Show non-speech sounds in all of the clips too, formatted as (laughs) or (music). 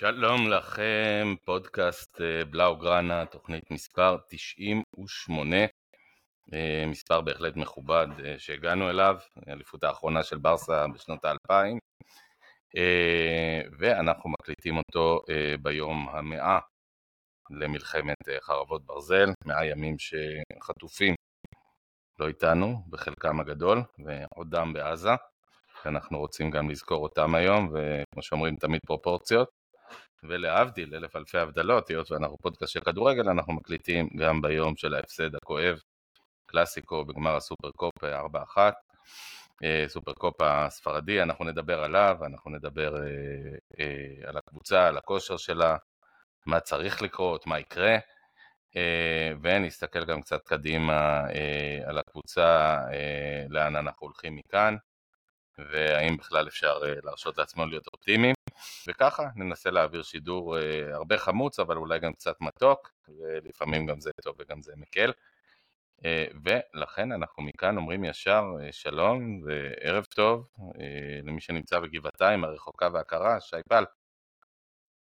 שלום לכם, פודקאסט אה, בלאו גראנה, תוכנית מספר 98, אה, מספר בהחלט מכובד אה, שהגענו אליו, האליפות האחרונה של ברסה בשנות האלפיים, ואנחנו מקליטים אותו ביום המאה למלחמת חרבות ברזל, מאה ימים שחטופים לא איתנו, בחלקם הגדול, ועודם בעזה. אנחנו רוצים גם לזכור אותם היום, וכמו שאומרים תמיד פרופורציות. ולהבדיל אלף אלפי הבדלות, היות ואנחנו פודקאסט של כדורגל, אנחנו מקליטים גם ביום של ההפסד הכואב, קלאסיקו בגמר הסופר קופ 4-1, אה, סופר קופ הספרדי, אנחנו נדבר עליו, אנחנו נדבר אה, אה, על הקבוצה, על הכושר שלה, מה צריך לקרות, מה יקרה, ונסתכל גם קצת קדימה על הקבוצה, לאן אנחנו הולכים מכאן. והאם בכלל אפשר להרשות לעצמנו להיות אופטימיים. וככה ננסה להעביר שידור אה, הרבה חמוץ, אבל אולי גם קצת מתוק, ולפעמים גם זה טוב וגם זה מקל. אה, ולכן אנחנו מכאן אומרים ישר אה, שלום וערב טוב למי שנמצא בגבעתיים הרחוקה והקרה, שי פל.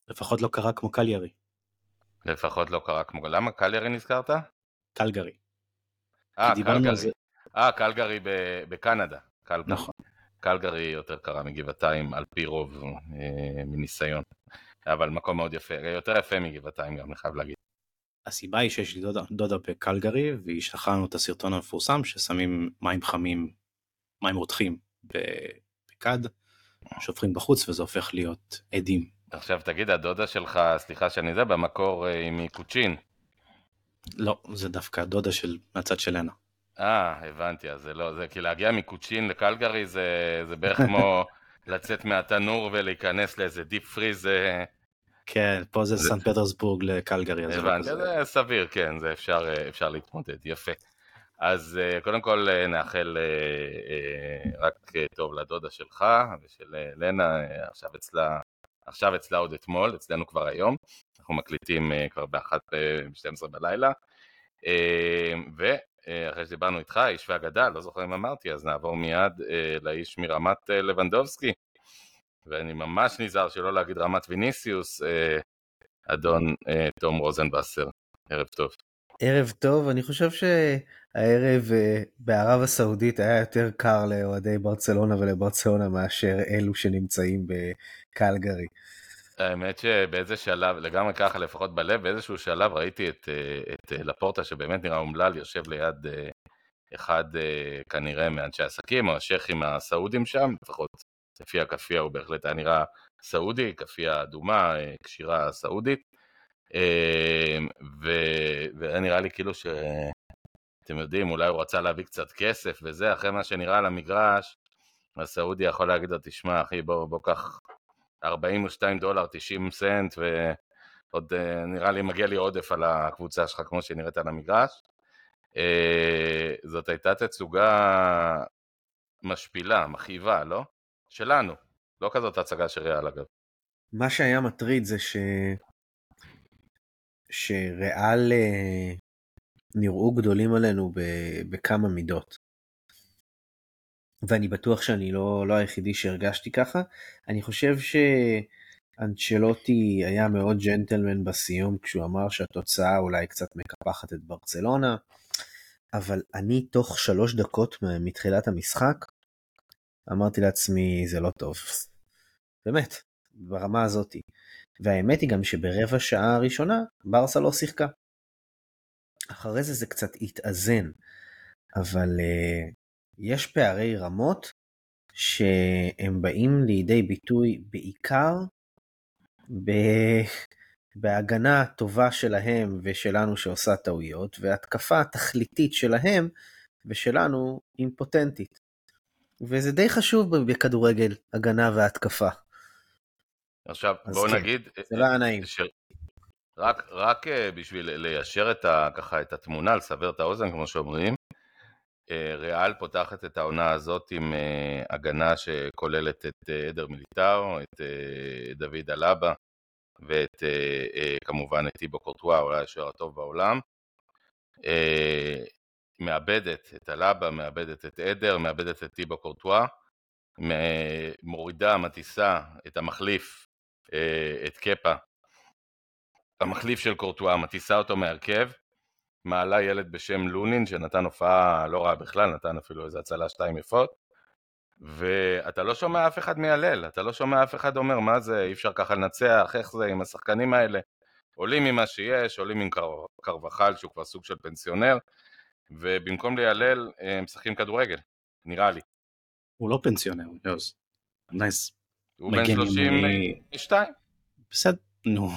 לפחות לא קרה כמו קליירי. לפחות לא קרה כמו... למה קליירי נזכרת? קלגרי. אה, קלגרי. אה, קלגרי בקנדה. קלגרי. נכון. קלגרי יותר קרה מגבעתיים על פי רוב אה, מניסיון, אבל מקום מאוד יפה, יותר יפה מגבעתיים גם, אני חייב להגיד. הסיבה היא שיש לי דודה, דודה בקלגרי והיא שלחה לנו את הסרטון המפורסם ששמים מים חמים, מים רותחים בכד, שופכים בחוץ וזה הופך להיות עדים. עכשיו תגיד, הדודה שלך, סליחה שאני זה, במקור אה, היא מקוצ'ין. לא, זה דווקא הדודה של, מהצד של לנה. אה, הבנתי, אז זה לא, זה כי להגיע מקוצ'ין לקלגרי זה, זה בערך כמו (laughs) לצאת מהתנור ולהיכנס לאיזה דיפ פריז. כן, פה זה, זה... סן פטרסבורג לקלגרי. לא הבנתי, זה, זה סביר, כן, זה אפשר, אפשר להתמודד, יפה. אז אה, קודם כל אה, נאחל אה, רק טוב לדודה שלך ושל לנה, עכשיו אצלה, עכשיו אצלה עוד אתמול, אצלנו כבר היום, אנחנו מקליטים כבר באחת ב-12 בלילה. ו... אה, אחרי שדיברנו איתך, איש ואגדה, לא זוכר אם אמרתי, אז נעבור מיד אה, לאיש מרמת אה, לבנדובסקי, ואני ממש נזהר שלא להגיד רמת ויניסיוס, אדון תום רוזנבסר, ערב טוב. ערב טוב, אני חושב שהערב בערב הסעודית היה יותר קר לאוהדי ברצלונה ולברצלונה מאשר אלו שנמצאים בקלגרי. האמת שבאיזה שלב, לגמרי ככה לפחות בלב, באיזשהו שלב ראיתי את, אה, את אה, לפורטה שבאמת נראה אומלל, יושב ליד אה, אחד כנראה מאנשי העסקים או השייחים הסעודים שם, לפחות לפי הכאפיה הוא בהחלט היה נראה סעודי, כאפיה אדומה, קשירה סעודית, והיה נראה לי כאילו ש... אתם יודעים, אולי הוא רצה להביא קצת כסף וזה, אחרי מה שנראה על המגרש, הסעודי יכול להגיד לו, תשמע אחי, בוא, בוא קח 42 דולר 90 סנט ועוד אה, נראה לי מגיע לי עודף על הקבוצה שלך כמו שהיא נראית על המגרש. אה, זאת הייתה תצוגה משפילה, מכאיבה, לא? שלנו, לא כזאת הצגה של ריאל אגב. מה שהיה מטריד זה ש... שריאל אה, נראו גדולים עלינו בכמה מידות. ואני בטוח שאני לא, לא היחידי שהרגשתי ככה. אני חושב שאנצ'לוטי היה מאוד ג'נטלמן בסיום כשהוא אמר שהתוצאה אולי קצת מקפחת את ברצלונה, אבל אני תוך שלוש דקות מתחילת המשחק אמרתי לעצמי זה לא טוב. באמת, ברמה הזאתי. והאמת היא גם שברבע שעה הראשונה ברסה לא שיחקה. אחרי זה זה קצת התאזן, אבל uh, יש פערי רמות שהם באים לידי ביטוי בעיקר ב... בהגנה הטובה שלהם ושלנו שעושה טעויות, והתקפה התכליתית שלהם ושלנו אימפוטנטית. וזה די חשוב בכדורגל, הגנה והתקפה. עכשיו בואו כן, נגיד, זה לא היה נעים. ש... רק, רק אה, בשביל ליישר את, ה, ככה, את התמונה, לסבר את האוזן כמו שאומרים, ריאל פותחת את העונה הזאת עם אה, הגנה שכוללת את אה, עדר מיליטאו, את דוד אלבה ואת כמובן את טיבו קורטואה, אולי השוער הטוב בעולם. מאבדת את אלבה, מאבדת את עדר, מאבדת את טיבו קורטואה, מורידה, מטיסה את המחליף אה, את קפה, המחליף של קורטואה, מטיסה אותו מהרכב, מעלה ילד בשם לונין שנתן הופעה לא רעה בכלל, נתן אפילו איזה הצלה שתיים יפות ואתה לא שומע אף אחד מיילל, אתה לא שומע אף אחד אומר מה זה, אי אפשר ככה לנצח, איך זה עם השחקנים האלה עולים ממה שיש, עולים עם קר... קרבחל שהוא כבר סוג של פנסיונר ובמקום ליילל הם משחקים כדורגל, נראה לי. הוא לא פנסיונר, יוז. nice. הוא בן 32. בסדר, נו,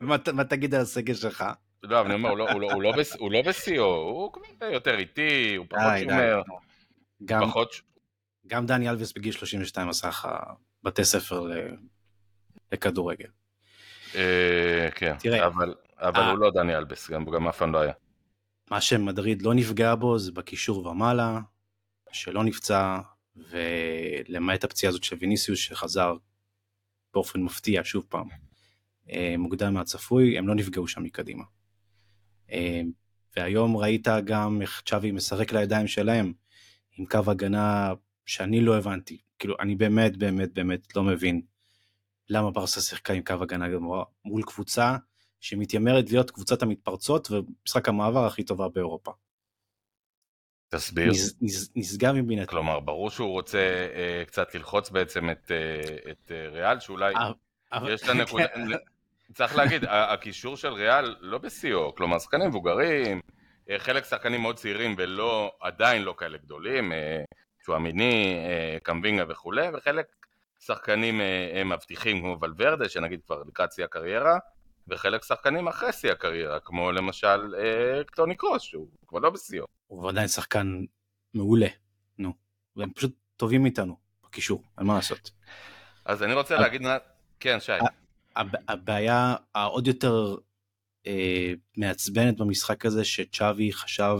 (laughs) מה תגיד על הסגל שלך? לא, אני אומר, הוא לא, לא, לא, לא, בשיאו, הוא כבר יותר איטי, הוא פחות שומר. גם, דני אלווס בגיל 32 עשה לך בתי ספר לכדורגל. אה, כן, אבל, אבל הוא לא דני אלווס, גם, גם אף פעם לא היה. מה שמדריד לא נפגע בו זה בקישור ומעלה, שלא נפצע, ולמעט הפציעה הזאת של ויניסיוס שחזר באופן מפתיע שוב פעם אה, מוקדם מהצפוי, הם לא נפגעו שם מקדימה. אה, והיום ראית גם איך צ'אבי משחק לידיים שלהם עם קו הגנה שאני לא הבנתי. כאילו, אני באמת באמת באמת לא מבין למה ברסה שיחקה עם קו הגנה גמורה מול קבוצה שמתיימרת להיות קבוצת המתפרצות ומשחק המעבר הכי טובה באירופה. תסביר. נס, נס, נשגב מבינתי. כלומר, ברור שהוא רוצה אה, קצת ללחוץ בעצם את, אה, את אה, ריאל, שאולי אבל... יש לה נקודה... (laughs) צריך להגיד, הקישור של ריאל לא בשיאו, כלומר שחקנים מבוגרים, אה, חלק שחקנים מאוד צעירים ולא, עדיין לא כאלה גדולים, צ'ואמיני, אה, קמבינגה וכולי, וחלק שחקנים אה, מבטיחים כמו ולוורדה, שנגיד כבר לקראת שיא הקריירה, וחלק שחקנים אחרי שיא הקריירה, כמו למשל קטוני קרוס, שהוא כבר לא בשיאו. הוא עדיין שחקן מעולה, נו, והם פשוט טובים איתנו בקישור, אין מה לעשות. אז אני רוצה להגיד, כן, שי. הבעיה העוד יותר אה, מעצבנת במשחק הזה שצ'אבי חשב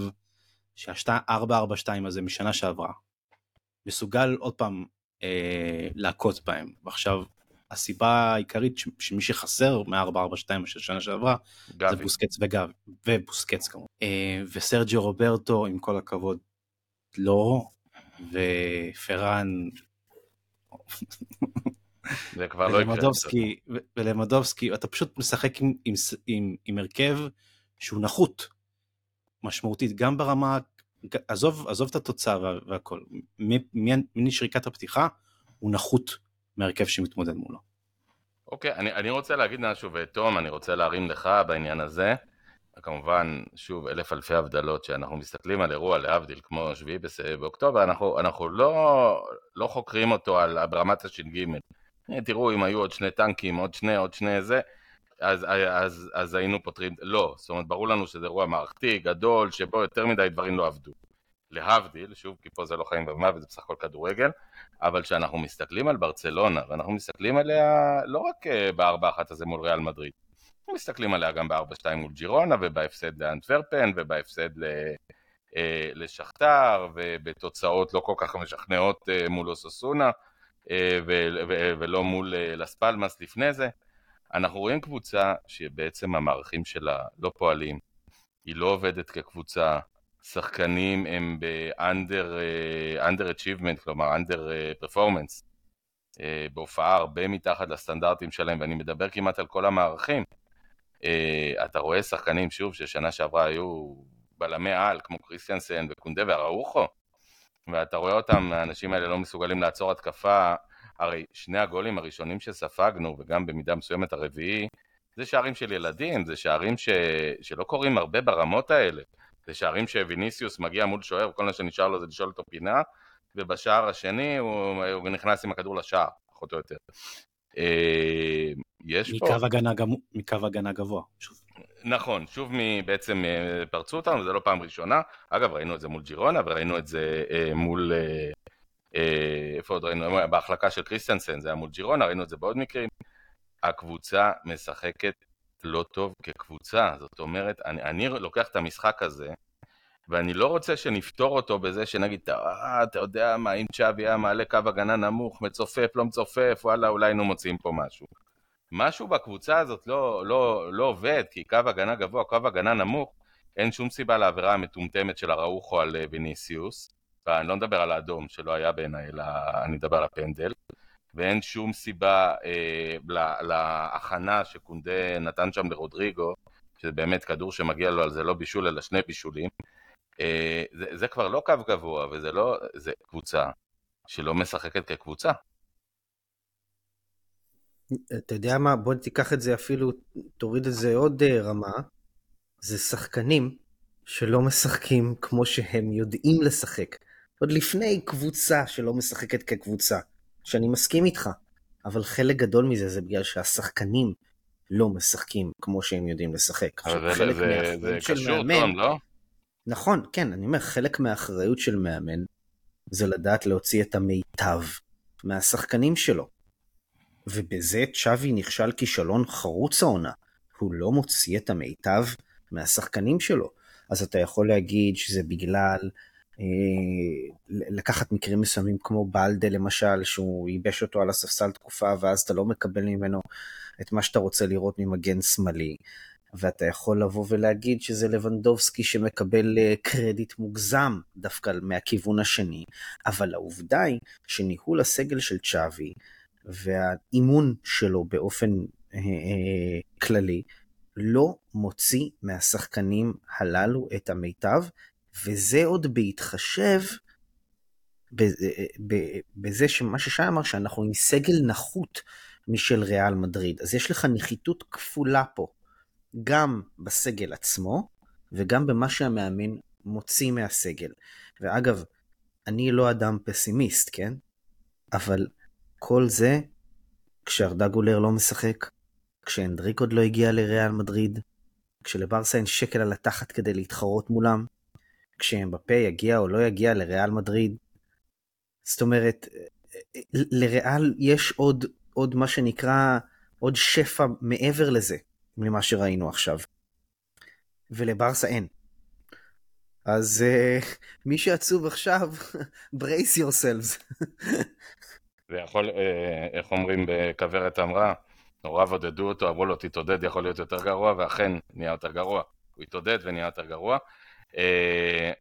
שה-442 הזה משנה שעברה. מסוגל עוד פעם אה, להכות בהם. ועכשיו הסיבה העיקרית ש- שמי שחסר מ-442 של שנה שעברה גבי. זה בוסקץ וגב ובוסקץ כמובן. אה, וסרג'י רוברטו עם כל הכבוד לא ופרן (laughs) זה כבר לא יקרה. ולמדובסקי, אתה פשוט משחק עם, עם, עם, עם הרכב שהוא נחות משמעותית, גם ברמה, עזוב, עזוב את התוצאה וה, והכל, משריקת הפתיחה הוא נחות מהרכב שמתמודד מולו. אוקיי, okay, אני, אני רוצה להגיד משהו, ותום, אני רוצה להרים לך בעניין הזה. כמובן, שוב, אלף אלפי הבדלות, שאנחנו מסתכלים על אירוע להבדיל כמו שביעי באוקטובר, אנחנו, אנחנו לא, לא חוקרים אותו על, ברמת הש"ג. אה, תראו אם היו עוד שני טנקים, עוד שני, עוד שני זה, אז, אז, אז היינו פותרים, לא, זאת אומרת ברור לנו שזה אירוע מערכתי, גדול, שבו יותר מדי דברים לא עבדו. להבדיל, שוב, כי פה זה לא חיים ומוות, זה בסך הכל כדורגל, אבל כשאנחנו מסתכלים על ברצלונה, ואנחנו מסתכלים עליה לא רק אה, בארבע אחת הזה מול ריאל מדריד, אנחנו מסתכלים עליה גם בארבע שתיים מול ג'ירונה, ובהפסד לאנטוורפן, ובהפסד. אה, לשכתר, ובתוצאות לא כל כך משכנעות מול אוססונה. אה, ולא מול אה, לס פלמאס לפני זה. אנחנו רואים קבוצה שבעצם המערכים שלה לא פועלים, היא לא עובדת כקבוצה, שחקנים הם ב-under אה, achievement, כלומר under performance, בהופעה הרבה מתחת לסטנדרטים שלהם, ואני מדבר כמעט על כל המערכים. אתה רואה שחקנים, שוב, ששנה שעברה היו בלמי על, כמו קריסטיאנסן וקונדה ואראוחו, ואתה רואה אותם, האנשים האלה לא מסוגלים לעצור התקפה, הרי שני הגולים הראשונים שספגנו, וגם במידה מסוימת הרביעי, זה שערים של ילדים, זה שערים ש... שלא קורים הרבה ברמות האלה. זה שערים שוויניסיוס מגיע מול שוער, כל מה שנשאר לו זה לשאול אותו פינה, ובשער השני הוא, הוא נכנס עם הכדור לשער, פחות או יותר. אה, יש מקו פה... הגנה, מקו הגנה גבוה, שוב. נכון, שוב בעצם אה, פרצו אותנו, זה לא פעם ראשונה. אגב, ראינו את זה מול ג'ירונה וראינו את זה אה, מול... איפה עוד ראינו? בהחלקה של קריסטיאנסן, זה היה מול ג'ירונה, ראינו את זה בעוד מקרים. הקבוצה משחקת לא טוב כקבוצה, זאת אומרת, אני, אני לוקח את המשחק הזה, ואני לא רוצה שנפתור אותו בזה שנגיד, אה, אתה יודע מה, אם צ'אבי היה מעלה קו הגנה נמוך, מצופף, לא מצופף, וואלה, אולי היינו מוצאים פה משהו. משהו בקבוצה הזאת לא, לא, לא עובד, כי קו הגנה גבוה, קו הגנה נמוך, אין שום סיבה לעבירה המטומטמת של הראוכו על ויניסיוס, ואני לא מדבר על האדום שלא היה בעיניי, אלא אני מדבר על הפנדל, ואין שום סיבה אה, להכנה שקונדה נתן שם לרודריגו, שזה באמת כדור שמגיע לו על זה לא בישול אלא שני בישולים, אה, זה, זה כבר לא קו גבוה, וזה לא, זה קבוצה שלא משחקת כקבוצה. אתה יודע מה, בוא תיקח את זה אפילו, תוריד את זה עוד אה, רמה, זה שחקנים שלא משחקים כמו שהם יודעים לשחק. עוד לפני קבוצה שלא משחקת כקבוצה, שאני מסכים איתך, אבל חלק גדול מזה זה בגלל שהשחקנים לא משחקים כמו שהם יודעים לשחק. אבל זה, זה, זה קשור, מאמן, לא? נכון, כן, אני אומר, חלק מהאחריות של מאמן זה לדעת להוציא את המיטב מהשחקנים שלו. ובזה צ'אבי נכשל כישלון חרוץ העונה. הוא לא מוציא את המיטב מהשחקנים שלו. אז אתה יכול להגיד שזה בגלל אה, לקחת מקרים מסוימים כמו בלדה למשל, שהוא ייבש אותו על הספסל תקופה ואז אתה לא מקבל ממנו את מה שאתה רוצה לראות ממגן שמאלי. ואתה יכול לבוא ולהגיד שזה לבנדובסקי שמקבל אה, קרדיט מוגזם דווקא מהכיוון השני, אבל העובדה היא שניהול הסגל של צ'אבי והאימון שלו באופן אה, אה, כללי לא מוציא מהשחקנים הללו את המיטב, וזה עוד בהתחשב בזה שמה ששי אמר, שאנחנו עם סגל נחות משל ריאל מדריד. אז יש לך נחיתות כפולה פה, גם בסגל עצמו, וגם במה שהמאמן מוציא מהסגל. ואגב, אני לא אדם פסימיסט, כן? אבל כל זה כשארדה גולר לא משחק, כשהנדריק עוד לא הגיע לריאל מדריד, כשלברסה אין שקל על התחת כדי להתחרות מולם, כשאמבפה יגיע או לא יגיע לריאל מדריד. זאת אומרת, לריאל יש עוד, עוד מה שנקרא, עוד שפע מעבר לזה, ממה שראינו עכשיו. ולברסה אין. אז uh, מי שעצוב עכשיו, (laughs) brace yourselves. (laughs) ויכול, אה, איך אומרים בכוורת אמרה, הוריו עודדו אותו, אמרו לו תתעודד יכול להיות יותר גרוע, ואכן נהיה יותר גרוע. הוא התעודד ונהיה יותר גרוע. אה,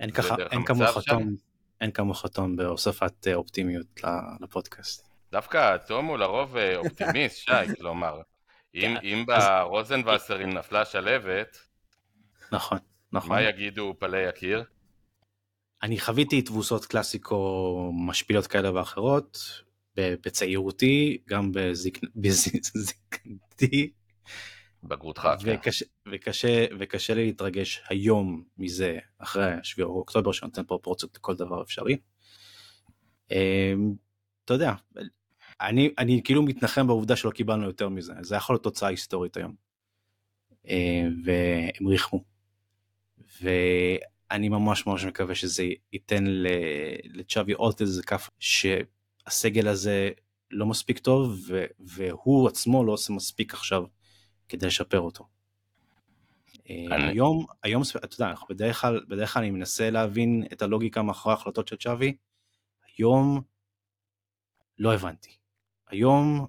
אין ככה, אין כמוך תום, אין כמוך תום בהוספת אה, אופטימיות לפודקאסט. דווקא תום הוא לרוב אופטימיסט, (laughs) שי, כלומר, אם, כן, אם ברוזנבסרים נפלה שלהבת, נכון, נכון. מה יגידו פלאי הקיר? אני חוויתי תבוסות קלאסיקו משפילות כאלה ואחרות בצעירותי, גם בזקנתי. בגרותך, כן. וקשה, וקשה, לי להתרגש היום מזה, אחרי 7 אוקטובר, שנותן פרופורציות לכל דבר אפשרי. אמ, אתה יודע, אני, אני כאילו מתנחם בעובדה שלא קיבלנו יותר מזה, זה יכול להיות תוצאה היסטורית היום. אמ, והם ריחמו. אני ממש ממש מקווה שזה ייתן לצ'אבי עוד איזה כף שהסגל הזה לא מספיק טוב והוא עצמו לא עושה מספיק עכשיו כדי לשפר אותו. אה, אני... היום, היום, אתה יודע, בדרך כלל, בדרך כלל אני מנסה להבין את הלוגיקה מאחורי ההחלטות של צ'אבי, היום לא הבנתי. היום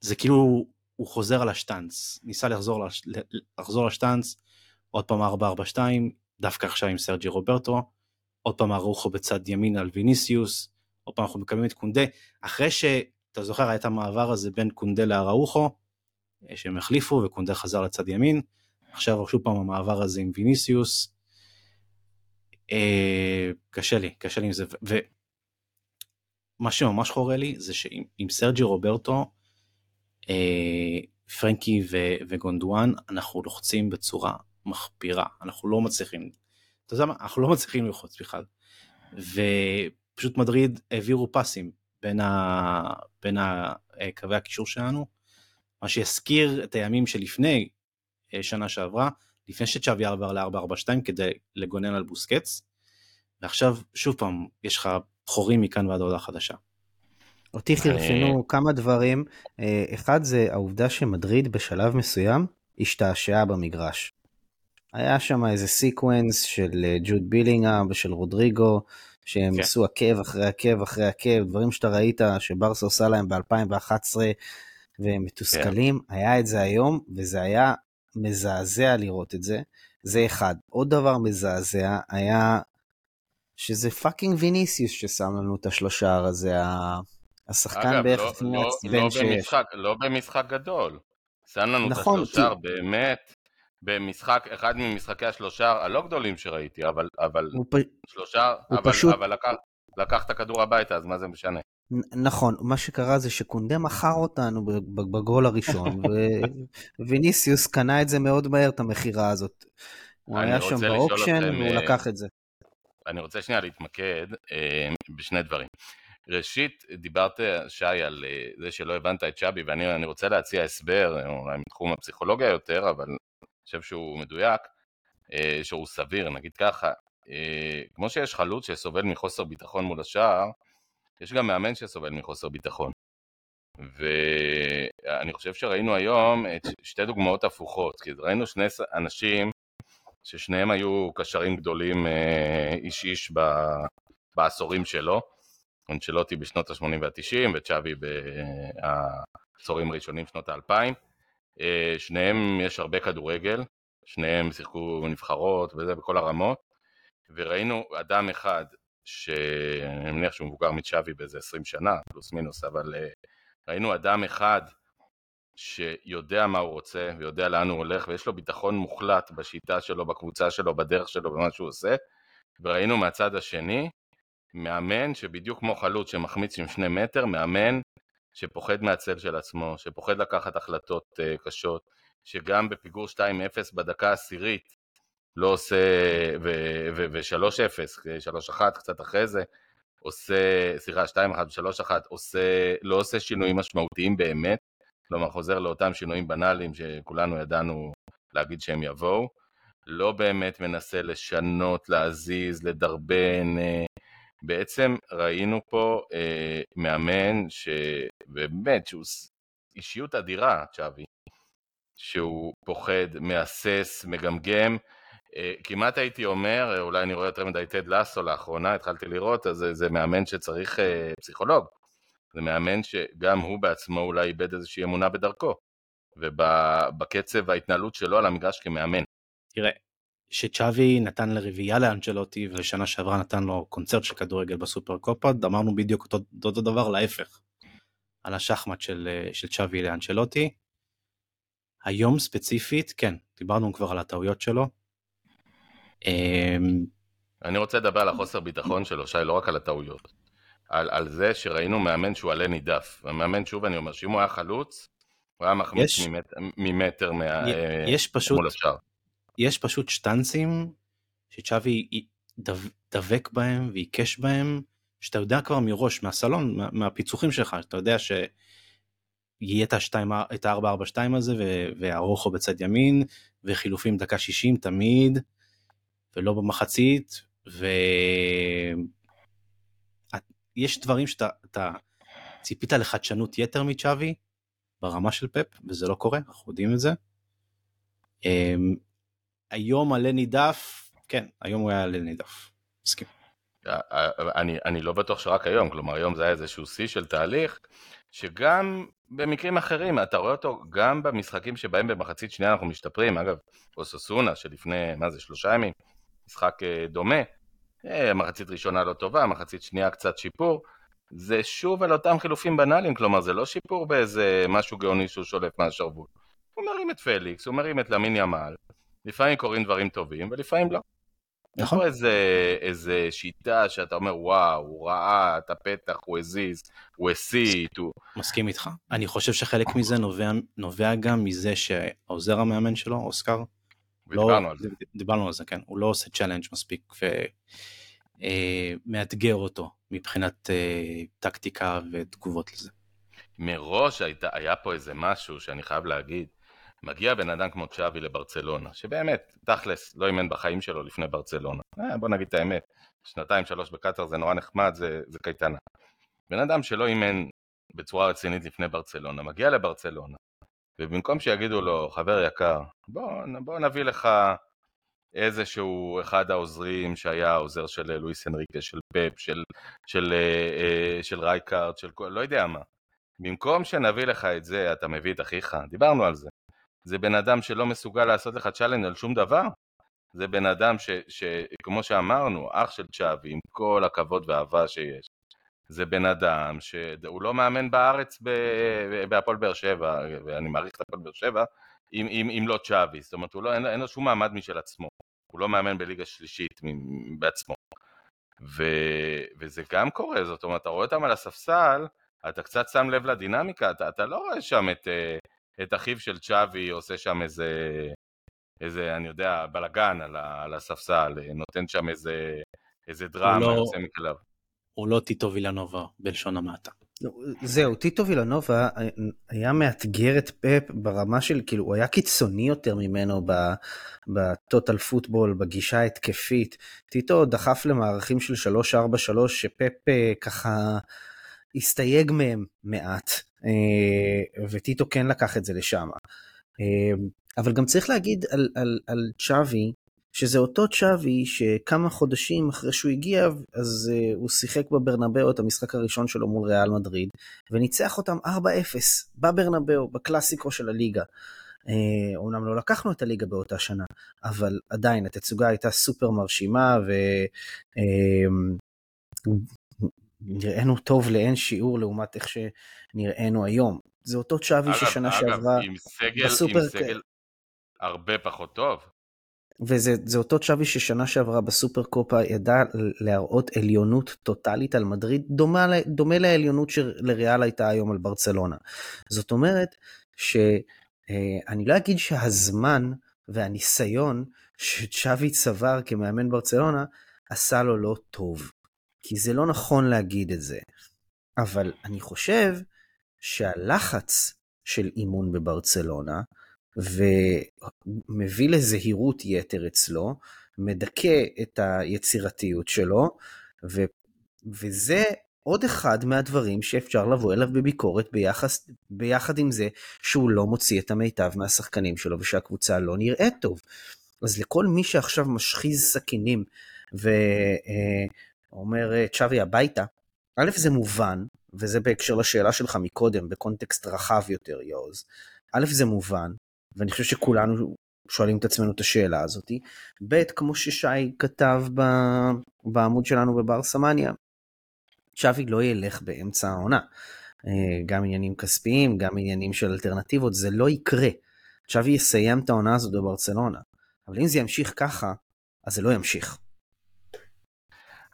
זה כאילו הוא חוזר על השטאנץ, ניסה לחזור, לחזור לשטאנץ, עוד פעם 4-4-2, דווקא עכשיו עם סרג'י רוברטו, עוד פעם ארוחו בצד ימין על ויניסיוס, עוד פעם אנחנו מקבלים את קונדה, אחרי שאתה זוכר היה את המעבר הזה בין קונדה לאראוחו, אה, שהם החליפו וקונדה חזר לצד ימין, עכשיו שוב פעם המעבר הזה עם ויניסיוס, אה, קשה לי, קשה לי עם זה, ומה שממש חורה לי זה שעם סרג'י רוברטו, אה, פרנקי ו- וגונדואן אנחנו לוחצים בצורה מחפירה, אנחנו לא מצליחים, אתה יודע מה, אנחנו לא מצליחים ללחוץ בכלל. ופשוט מדריד העבירו פסים בין, ה... בין ה... אה, קווי הקישור שלנו, מה שיזכיר את הימים שלפני אה, שנה שעברה, לפני שצ'אבי עבר ל-442 כדי לגונן על בוסקץ, ועכשיו שוב פעם יש לך חורים מכאן ועד הודעה חדשה. אותי חרפנו כמה דברים, אה, אחד זה העובדה שמדריד בשלב מסוים השתעשעה במגרש. היה שם איזה sequence של אה, ג'וד בילינגהם ושל רודריגו, שהם כן. עשו עקב אחרי עקב אחרי עקב, דברים שאתה ראית שברסה עושה להם ב-2011 והם מתוסכלים, כן. היה את זה היום, וזה היה מזעזע לראות את זה, זה אחד. עוד דבר מזעזע היה שזה fucking ויניסיוס ששם לנו את השלושה הזה, השחקן אגב, בערך לא, לא, מעצבן לא, שיש. במשחק, לא במשחק גדול. שם לנו נכון, את השלושה כי- באמת במשחק, אחד ממשחקי השלושה הלא גדולים שראיתי, אבל, אבל פ... שלושה, אבל, פשוט- אבל לקח, לקח את הכדור הביתה, אז מה זה משנה? נכון, מה שקרה זה שקונדה מכר אותנו בגול הראשון, (laughs) וויניסיוס קנה את זה מאוד מהר, את המכירה הזאת. הוא היה שם באופשן, והוא אה, לקח את זה. אני רוצה שנייה להתמקד אה, בשני דברים. ראשית, דיברת, שי, על אה, זה שלא הבנת את שבי, ואני אני רוצה להציע הסבר, אולי מתחום הפסיכולוגיה יותר, אבל חושב שהוא מדויק, אה, שהוא סביר, נגיד ככה, אה, כמו שיש חלוץ שסובל מחוסר ביטחון מול השער, יש גם מאמן שסובל מחוסר ביטחון. ואני חושב שראינו היום את שתי דוגמאות הפוכות, כי ראינו שני אנשים ששניהם היו קשרים גדולים אה, איש איש ב- בעשורים שלו, אנצ'לוטי בשנות ה-80 וה-90 וצ'אבי בעשורים הראשונים שנות ה-2000. אה, שניהם יש הרבה כדורגל, שניהם שיחקו נבחרות וזה בכל הרמות, וראינו אדם אחד שאני מניח שהוא מבוגר מצ'אבי באיזה 20 שנה, פלוס מינוס, אבל אה, ראינו אדם אחד שיודע מה הוא רוצה ויודע לאן הוא הולך ויש לו ביטחון מוחלט בשיטה שלו, בקבוצה שלו, בדרך שלו, במה שהוא עושה וראינו מהצד השני מאמן שבדיוק כמו חלוץ שמחמיץ עם שני מטר, מאמן שפוחד מהצל של עצמו, שפוחד לקחת החלטות uh, קשות, שגם בפיגור 2-0 בדקה העשירית לא עושה, ו-3-0, 3-1 קצת אחרי זה, עושה, סליחה, 2-1 ו-3-1, עושה, לא עושה שינויים משמעותיים באמת, כלומר חוזר לאותם שינויים בנאליים שכולנו ידענו להגיד שהם יבואו, לא באמת מנסה לשנות, להזיז, לדרבן, אה, בעצם ראינו פה אה, מאמן שבאמת, שהוא אישיות אדירה, צ'אבי, שהוא פוחד, מהסס, מגמגם, אה, כמעט הייתי אומר, אה, אולי אני רואה יותר מדי טד לאסו לאחרונה, התחלתי לראות, אז זה, זה מאמן שצריך אה, פסיכולוג. זה מאמן שגם הוא בעצמו אולי איבד איזושהי אמונה בדרכו, ובקצב ההתנהלות שלו על המגרש כמאמן. תראה, שצ'אבי נתן לרביעייה לאנצ'לוטי ושנה שעברה נתן לו קונצרט של כדורגל בסופר קופה, אמרנו בדיוק אותו, אותו דבר להפך. על השחמט של, של צ'אבי לאנצ'לוטי. היום ספציפית, כן, דיברנו כבר על הטעויות שלו. אמ, אני רוצה לדבר על החוסר ביטחון שלו, שי, לא רק על הטעויות. על, על זה שראינו מאמן שהוא עלה נידף. המאמן, שוב אני אומר, שאם הוא היה חלוץ, הוא היה מחמיץ ממטר, ממטר מה, יש פשוט, מול השאר. יש פשוט שטנצים שצ'אבי דב- דבק בהם ועיקש בהם, שאתה יודע כבר מראש, מהסלון, מה- מהפיצוחים שלך, אתה יודע את השתיים- את ה-442 הזה והרוחו בצד ימין, וחילופים דקה 60 תמיד, ולא במחצית, ויש דברים שאתה אתה ציפית לחדשנות יתר מצ'אבי ברמה של פפ, וזה לא קורה, אנחנו יודעים את זה. היום עלה נידף, כן, היום הוא היה עלה נידף, מסכים. אני, אני לא בטוח שרק היום, כלומר היום זה היה איזשהו שיא של תהליך, שגם במקרים אחרים, אתה רואה אותו גם במשחקים שבהם במחצית שנייה אנחנו משתפרים, אגב, אוסוסונה שלפני, מה זה, שלושה ימים, משחק אה, דומה, אה, מחצית ראשונה לא טובה, מחצית שנייה קצת שיפור, זה שוב על אותם חילופים בנאליים, כלומר זה לא שיפור באיזה משהו גאוני שהוא שולף מהשרוול. הוא מרים את פליקס, הוא מרים את למין ימל, לפעמים קורים דברים טובים ולפעמים לא. יש נכון. פה איזה, איזה שיטה שאתה אומר וואו, הוא ראה את הפתח, הוא הזיז, הוא הסית, הוא... מסכים איתך. אני חושב שחלק מזה נובע, נובע גם מזה שהעוזר המאמן שלו, אוסקר, לא, ודיברנו על זה. דיברנו על זה, כן, הוא לא עושה challenge מספיק ומאתגר אותו מבחינת אה, טקטיקה ותגובות לזה. מראש הייתה, היה פה איזה משהו שאני חייב להגיד, מגיע בן אדם כמו צ'אבי לברצלונה, שבאמת, תכלס, לא אימן בחיים שלו לפני ברצלונה. אה, בוא נגיד את האמת, שנתיים שלוש בקטאר זה נורא נחמד, זה, זה קייטנה. בן אדם שלא אימן בצורה רצינית לפני ברצלונה, מגיע לברצלונה, ובמקום שיגידו לו, חבר יקר, בוא, בוא נביא לך איזשהו אחד העוזרים שהיה העוזר של לואיס אנריקה, של פפ, של, של, אה, אה, של רייקארד, של כל, לא יודע מה. במקום שנביא לך את זה, אתה מביא את אחיך, דיברנו על זה. זה בן אדם שלא מסוגל לעשות לך challenge על שום דבר. זה בן אדם ש, שכמו שאמרנו, אח של צ'אבי, עם כל הכבוד והאהבה שיש. זה בן אדם שהוא לא מאמן בארץ בהפועל באר שבע, ואני מעריך את הפועל באר שבע, אם, אם, אם לא צ'אבי, זאת אומרת, לא, אין, אין לו שום מעמד משל עצמו, הוא לא מאמן בליגה שלישית בעצמו. ו, וזה גם קורה, זאת אומרת, אתה רואה אותם על הספסל, אתה קצת שם לב לדינמיקה, אתה, אתה לא רואה שם את, אה, את אחיו של צ'אבי עושה שם איזה, איזה, אני יודע, בלאגן על, על הספסל, נותן שם איזה, איזה דרמה, לא, יוצא מכליו. הוא לא טיטו וילנובה בלשון המעטה. לא, זהו, טיטו וילנובה היה מאתגר את פפ ברמה של, כאילו, הוא היה קיצוני יותר ממנו בטוטל פוטבול, בגישה ההתקפית. טיטו דחף למערכים של 3-4-3, שפפ אה, ככה הסתייג מהם מעט, אה, וטיטו כן לקח את זה לשם. אה, אבל גם צריך להגיד על, על, על צ'אבי, שזה אותו צ'אבי שכמה חודשים אחרי שהוא הגיע, אז uh, הוא שיחק בברנבאו את המשחק הראשון שלו מול ריאל מדריד, וניצח אותם 4-0 בברנבאו, בקלאסיקו של הליגה. אומנם לא לקחנו את הליגה באותה שנה, אבל עדיין התצוגה הייתה סופר מרשימה, אה, uh, טוב לאין שיעור לעומת איך שנראינו היום. זה אותו צ'אבי ששנה שעברה... אגב, עם סגל, בסופר... עם סגל הרבה פחות טוב. וזה אותו צ'אבי ששנה שעברה בסופר קופה ידע להראות עליונות טוטאלית על מדריד, דומה, דומה לעליונות שלריאל הייתה היום על ברצלונה. זאת אומרת שאני אה, לא אגיד שהזמן והניסיון שצ'אבי צבר כמאמן ברצלונה עשה לו לא טוב, כי זה לא נכון להגיד את זה. אבל אני חושב שהלחץ של אימון בברצלונה, ומביא לזהירות יתר אצלו, מדכא את היצירתיות שלו, ו, וזה עוד אחד מהדברים שאפשר לבוא אליו בביקורת ביחס, ביחד עם זה שהוא לא מוציא את המיטב מהשחקנים שלו ושהקבוצה לא נראית טוב. אז לכל מי שעכשיו משחיז סכינים ואומר צ'אבי הביתה, א' זה מובן, וזה בהקשר לשאלה שלך מקודם, בקונטקסט רחב יותר, יעוז. א' זה מובן, ואני חושב שכולנו שואלים את עצמנו את השאלה הזאת. ב', כמו ששי כתב בעמוד שלנו בבר סמניה, שווי לא ילך באמצע העונה. אה, גם עניינים כספיים, גם עניינים של אלטרנטיבות, זה לא יקרה. שווי יסיים את העונה הזאת בברצלונה. אבל אם זה ימשיך ככה, אז זה לא ימשיך.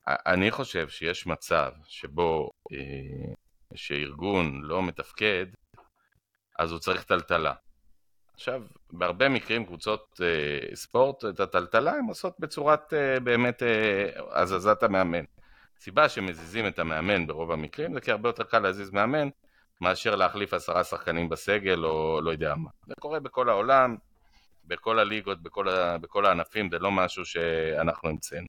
אני חושב שיש מצב שבו אה, שארגון לא מתפקד, אז הוא צריך טלטלה. עכשיו, בהרבה מקרים קבוצות אה, ספורט, את הטלטלה הן עושות בצורת אה, באמת אה, הזזת המאמן. הסיבה שמזיזים את המאמן ברוב המקרים זה כי הרבה יותר קל להזיז מאמן מאשר להחליף עשרה שחקנים בסגל או לא יודע מה. זה קורה בכל העולם, בכל הליגות, בכל, בכל הענפים, זה לא משהו שאנחנו המצאנו.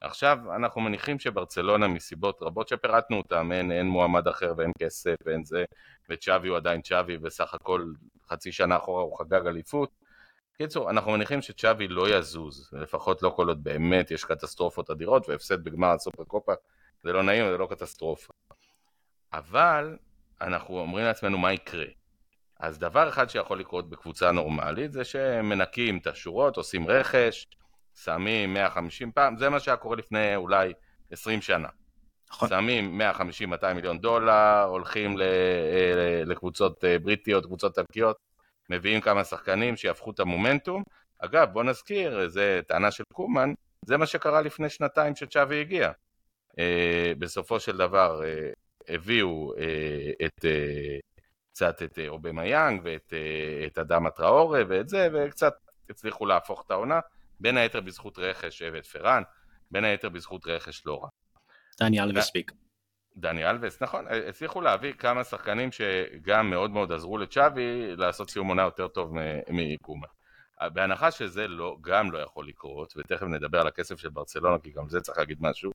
עכשיו אנחנו מניחים שברצלונה מסיבות רבות שפירטנו אותן, אין, אין מועמד אחר ואין כסף ואין זה, וצ'אבי הוא עדיין צ'אבי וסך הכל חצי שנה אחורה הוא חגג אליפות. בקיצור, אנחנו מניחים שצ'אבי לא יזוז, לפחות לא כל עוד באמת יש קטסטרופות אדירות והפסד בגמר הסופר קופה זה לא נעים, זה לא קטסטרופה. אבל אנחנו אומרים לעצמנו מה יקרה. אז דבר אחד שיכול לקרות בקבוצה נורמלית זה שמנקים את השורות, עושים רכש, שמים 150 פעם, זה מה שהיה קורה לפני אולי 20 שנה. נכון. שמים 150-200 מיליון דולר, הולכים אה, לקבוצות אה, בריטיות, קבוצות טלקיות, מביאים כמה שחקנים שיהפכו את המומנטום. אגב, בוא נזכיר, זה טענה של קומן, זה מה שקרה לפני שנתיים שצ'אבי הגיע. אה, בסופו של דבר הביאו את, קצת את אובמה יאנג ואת את אדמה טראורה ואת זה, וקצת הצליחו להפוך את העונה. בין היתר בזכות רכש ואת פראן, בין היתר בזכות רכש לא רע. דני אלווס פיק. דני אלווס, נכון, הצליחו להביא כמה שחקנים שגם מאוד מאוד עזרו לצ'אבי לעשות סיום עונה יותר טוב מקומה. בהנחה שזה לא, גם לא יכול לקרות, ותכף נדבר על הכסף של ברצלונה, כי גם זה צריך להגיד משהו,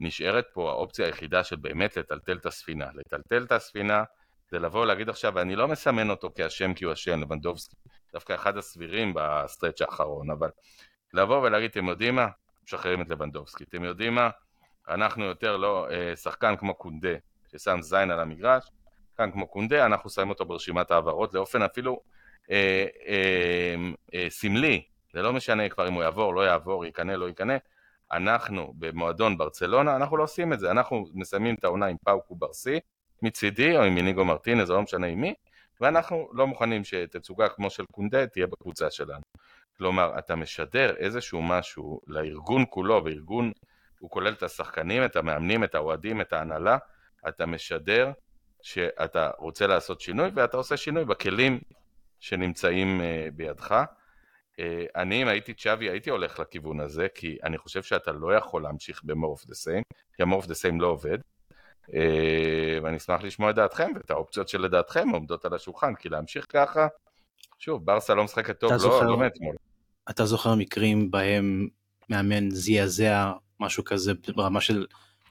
נשארת פה האופציה היחידה של באמת לטלטל את הספינה. לטלטל את הספינה זה לבוא ולהגיד עכשיו, ואני לא מסמן אותו כאשם כי הוא אשם, לבנדובסקי, דווקא אחד הסבירים ב stretch האחרון, אבל לבוא ולהגיד, אתם יודעים מה? משחררים את לבנדובסקי. אתם יודעים מה? אנחנו יותר לא אה, שחקן כמו קונדה, ששם זין על המגרש, שחקן כמו קונדה, אנחנו שמים אותו ברשימת העברות לאופן אפילו אה, אה, אה, סמלי, זה לא משנה כבר אם הוא יעבור, לא יעבור, יקנה, לא יקנה. אנחנו במועדון ברצלונה, אנחנו לא עושים את זה, אנחנו מסיימים את העונה עם פאוקו ברסי, מצידי, או עם מיניגו מרטינז, או לא משנה עם מי, ואנחנו לא מוכנים שתצוגה כמו של קונדה תהיה בקבוצה שלנו. כלומר, אתה משדר איזשהו משהו לארגון כולו, וארגון, הוא כולל את השחקנים, את המאמנים, את האוהדים, את ההנהלה, אתה משדר שאתה רוצה לעשות שינוי, ואתה עושה שינוי בכלים שנמצאים uh, בידך. Uh, אני, אם הייתי צ'אבי, הייתי הולך לכיוון הזה, כי אני חושב שאתה לא יכול להמשיך ב-more of the same, כי ה-more of the same לא עובד. Uh, ואני אשמח לשמוע את דעתכם ואת האופציות שלדעתכם עומדות על השולחן, כי להמשיך ככה, שוב, ברסה לא משחקת טוב, לא, לא מאתמול. אתה זוכר מקרים בהם מאמן זעזע משהו כזה ברמה של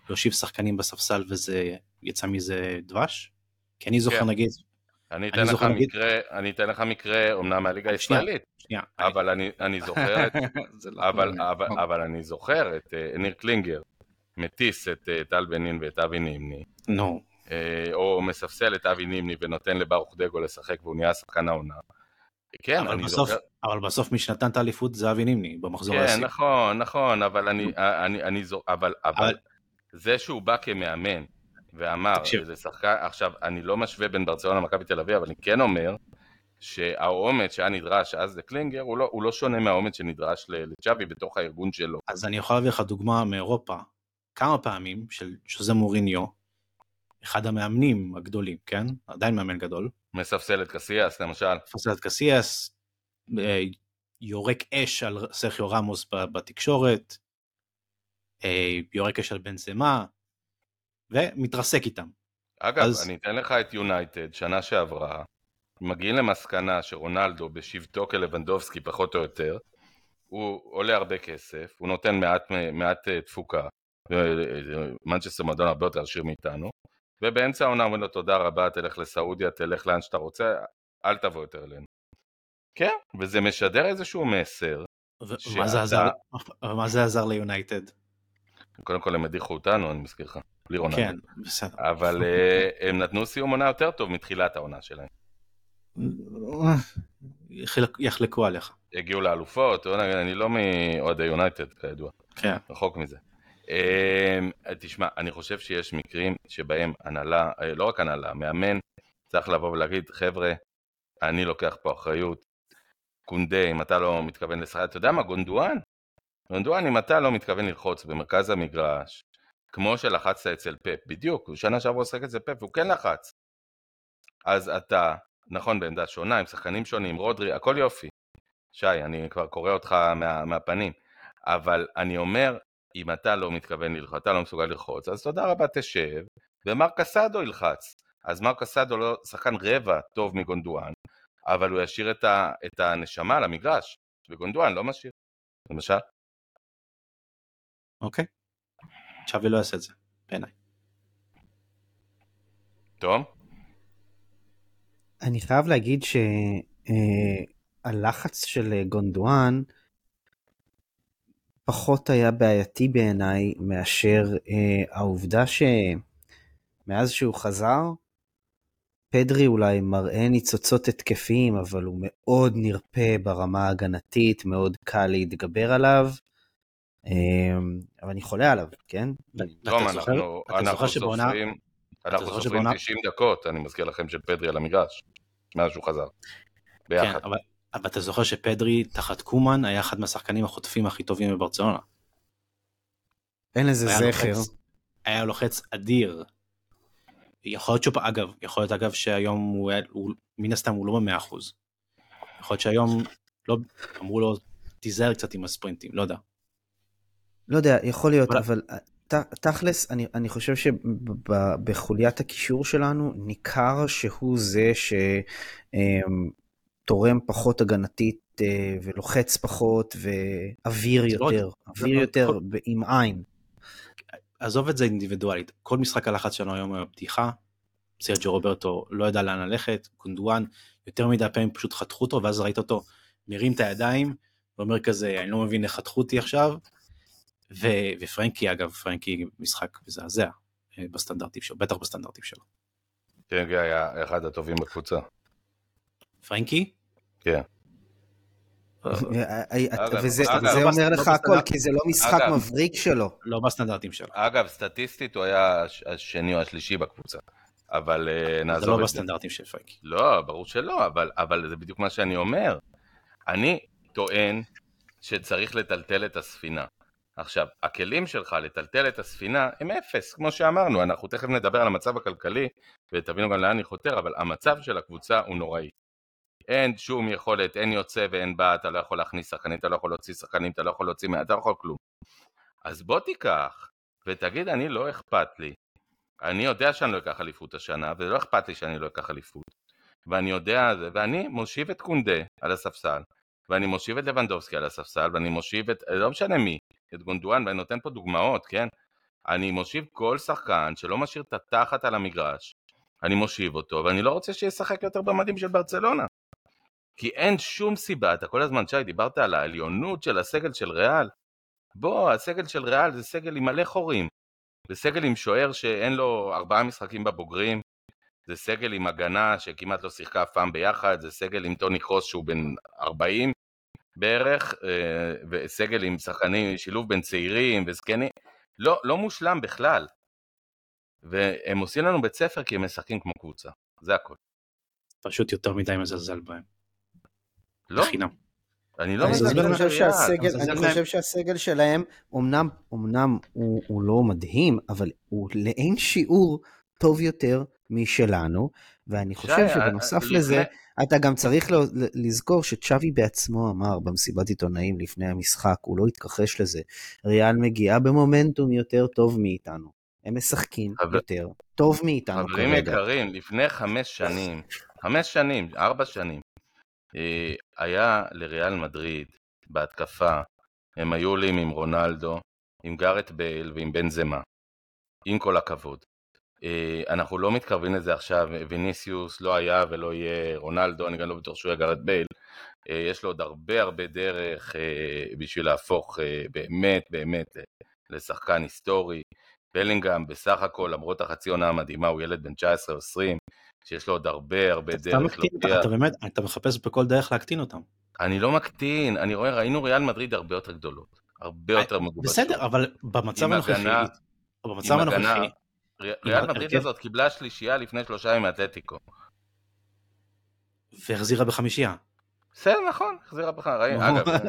להושיב שחקנים בספסל וזה יצא מזה דבש? כי אני זוכר כן. נגיד... אני אתן, אני לך נגיד... מקרה, אני אתן לך מקרה, אמנם מהליגה הישראלית, אבל אני, אני זוכר, את, (laughs) אבל, אבל, אבל אני זוכר את uh, ניר קלינגר מטיס את uh, טל בנין ואת אבי נימני, נו. Uh, או מספסל את אבי נימני ונותן לברוך דגו לשחק והוא נהיה שחקן העונה. כן, אבל אני בסוף, זוכר... אבל בסוף מי שנתן את האליפות זה אבי נימני במחזור כן, העשי. כן, נכון, נכון, אבל אני, אני, אני זוכר, אבל, אבל, אבל זה שהוא בא כמאמן ואמר, זה שחקן, עכשיו, אני לא משווה בין ברצלונה למכבי תל אביב, אבל אני כן אומר שהאומץ שהיה נדרש אז לקלינגר הוא לא, הוא לא שונה מהאומץ שנדרש לצ'אבי בתוך הארגון שלו. אז אני יכול להביא לך דוגמה מאירופה, כמה פעמים של שוזה מוריניו, אחד המאמנים הגדולים, כן? עדיין מאמן גדול. מספסל את קסיאס למשל. מספסל את קסיאס, אה, יורק אש על סרחיו רמוס בתקשורת, אה, יורק אש על בן זמה, ומתרסק איתם. אגב, אז... אני אתן לך את יונייטד, שנה שעברה, מגיעים למסקנה שרונלדו בשבתו כלבנדובסקי פחות או יותר, הוא עולה הרבה כסף, הוא נותן מעט, מעט אה, תפוקה, מנצ'סטר מועדון הרבה יותר עשיר מאיתנו, ובאמצע העונה אומרים לו תודה רבה, תלך לסעודיה, תלך לאן שאתה רוצה, אל תבוא יותר אלינו. כן, וזה משדר איזשהו מסר. ומה זה עזר, מה זה עזר ליונייטד? קודם כל הם הדיחו אותנו, אני מזכיר לך, בלי רונלדו. כן, בסדר. אבל אה, הם נתנו סיום עונה יותר טוב מתחילת העונה שלהם. יחלקו עליך. הגיעו לאלופות, אני לא מאוהדי יונייטד כידוע. כן. רחוק מזה. אמ, תשמע, אני חושב שיש מקרים שבהם הנהלה, אה, לא רק הנהלה, מאמן, צריך לבוא ולהגיד, חבר'ה, אני לוקח פה אחריות. קונדה, אם אתה לא מתכוון לשחק, אתה יודע מה, גונדואן? גונדואן, אם אתה לא מתכוון ללחוץ במרכז המגרש, כמו שלחצת אצל פפ, בדיוק, שנה שעברה לשחק אצל פפ, והוא כן לחץ. אז אתה, נכון, בעמדה שונה, עם שחקנים שונים, רודרי, הכל יופי. שי, אני כבר קורא אותך מה, מהפנים. אבל אני אומר, אם אתה לא מתכוון ללחוץ, אתה לא מסוגל ללחוץ, אז תודה רבה תשב, ומרק אסדו ילחץ. אז מרק אסדו לא שחקן רבע טוב מגונדואן, אבל הוא ישאיר את, ה, את הנשמה למגרש, וגונדואן לא משאיר, למשל. אוקיי. צ'אבי לא יעשה את זה, בעיניי. טוב. אני חייב להגיד שהלחץ אה, של גונדואן, פחות היה בעייתי בעיניי מאשר אה, העובדה שמאז שהוא חזר, פדרי אולי מראה ניצוצות התקפיים, אבל הוא מאוד נרפה ברמה ההגנתית, מאוד קל להתגבר עליו. אה, אבל אני חולה עליו, כן? תום, אנחנו סופרים, אנחנו סופרים 90 דקות, אני מזכיר לכם, של פדרי על המגרש, מאז שהוא חזר. ביחד. כן, אבל אבל אתה זוכר שפדרי תחת קומן היה אחד מהשחקנים החוטפים הכי טובים בברצלונה. אין לזה זכר. לוחץ, היה לוחץ אדיר. יכול להיות שוב, אגב, יכול להיות אגב שהיום הוא, הוא מן הסתם הוא לא במאה אחוז. יכול להיות שהיום לא, אמרו לו תיזהר קצת עם הספרינטים, לא יודע. לא יודע, יכול להיות, אבל, אבל ת, תכלס, אני, אני חושב שבחוליית הקישור שלנו ניכר שהוא זה ש... אמ, תורם פחות הגנתית אה, ולוחץ פחות ואוויר לא יותר, לא, אוויר לא, יותר. עם עין. עזוב את זה אינדיבידואלית, כל משחק הלחץ שלנו היום הוא פתיחה, סרג'ו רוברטו לא ידע לאן ללכת, קונדואן יותר מדי פעמים פשוט חתכו אותו ואז ראית אותו מרים את הידיים ואומר כזה אני לא מבין איך חתכו אותי עכשיו ו... ופרנקי אגב פרנקי משחק מזעזע אה, בסטנדרטים שלו בטח בסטנדרטים שלו. פרנקי היה אחד הטובים בקבוצה. פרנקי? כן. (laughs) וזה לא אומר לך לא הכל. כי זה לא משחק. מבריק שלו. לא בסטנדרטים שלו. אגב, סטטיסטית הוא היה הש- השני או השלישי בקבוצה, אבל אה, זה נעזוב לא את זה. בסטנדרטים של פייקי. לא, ברור שלא, אבל, אבל זה בדיוק מה שאני אומר. אני טוען שצריך לטלטל את הספינה. עכשיו, הכלים שלך לטלטל את הספינה הם אפס, כמו שאמרנו, אנחנו תכף נדבר על המצב הכלכלי ותבינו גם לאן אני חותר, אבל המצב של הקבוצה הוא נוראי. אין שום יכולת, אין יוצא ואין בא, אתה לא יכול להכניס שחקנים, אתה לא יכול להוציא שחקנים, אתה לא יכול להוציא, אתה לא יכול כלום. אז בוא תיקח ותגיד, אני לא אכפת לי. אני יודע שאני לא אקח אליפות השנה, ולא אכפת לי שאני לא אקח אליפות. ואני יודע ואני מושיב את קונדה על הספסל, ואני מושיב את לבנדובסקי על הספסל, ואני מושיב את, לא משנה מי, את גונדואן, ואני נותן פה דוגמאות, כן? אני מושיב כל שחקן שלא משאיר את התחת על המגרש, אני מושיב אותו, ואני לא רוצה שישחק יותר במדים של ברצלונה. כי אין שום סיבה, אתה כל הזמן, שי, דיברת על העליונות של הסגל של ריאל. בוא, הסגל של ריאל זה סגל עם מלא חורים. זה סגל עם שוער שאין לו ארבעה משחקים בבוגרים, זה סגל עם הגנה שכמעט לא שיחקה אף פעם ביחד, זה סגל עם טוני קרוס שהוא בן 40 בערך, אה, וסגל עם שחקנים, שילוב בין צעירים וזקנים, לא, לא מושלם בכלל. והם עושים לנו בית ספר כי הם משחקים כמו קבוצה, זה הכל. פשוט יותר מדי מזלזל בהם. לא, בחינם. אני לא אני מזלזל אני. חושב. שהסגל, מזלזל אני בהם. חושב שהסגל שלהם, אמנם, אמנם הוא, הוא לא מדהים, אבל הוא לאין שיעור טוב יותר משלנו, ואני חושב שי, שבנוסף לפני- לזה, אתה גם צריך לזכור שצ'אבי בעצמו אמר במסיבת עיתונאים לפני המשחק, הוא לא התכחש לזה, ריאל מגיעה במומנטום יותר טוב מאיתנו. הם משחקים יותר טוב מאיתנו חברים כרגע. יקרים, לפני חמש שנים, חמש שנים, ארבע שנים, אה, היה לריאל מדריד בהתקפה, הם היו עולים עם רונלדו, עם גארט בייל ועם בן זמה, עם כל הכבוד. אה, אנחנו לא מתקרבים לזה עכשיו, ויניסיוס לא היה ולא יהיה רונלדו, אני גם לא בטוח שהוא יהיה גארט בייל. אה, יש לו עוד הרבה הרבה דרך אה, בשביל להפוך אה, באמת באמת אה, לשחקן היסטורי. בלינגהם בסך הכל, למרות החצי עונה המדהימה, הוא ילד בן 19 או 20, שיש לו עוד הרבה הרבה אתה דרך מקטין להוכיח. אתה באמת, אתה מחפש בכל דרך להקטין אותם. אני לא מקטין, אני רואה, ראינו ריאל מדריד הרבה יותר גדולות, הרבה יותר מגובשות. אה, בסדר, אבל במצב הנוכחי, במצב הנוכחי, ריאל מדריד ההרכב- הזאת קיבלה שלישייה לפני שלושה ימים מאתלטיקו. והחזירה בחמישייה. בסדר, נכון, החזירה נו. אגב, אה,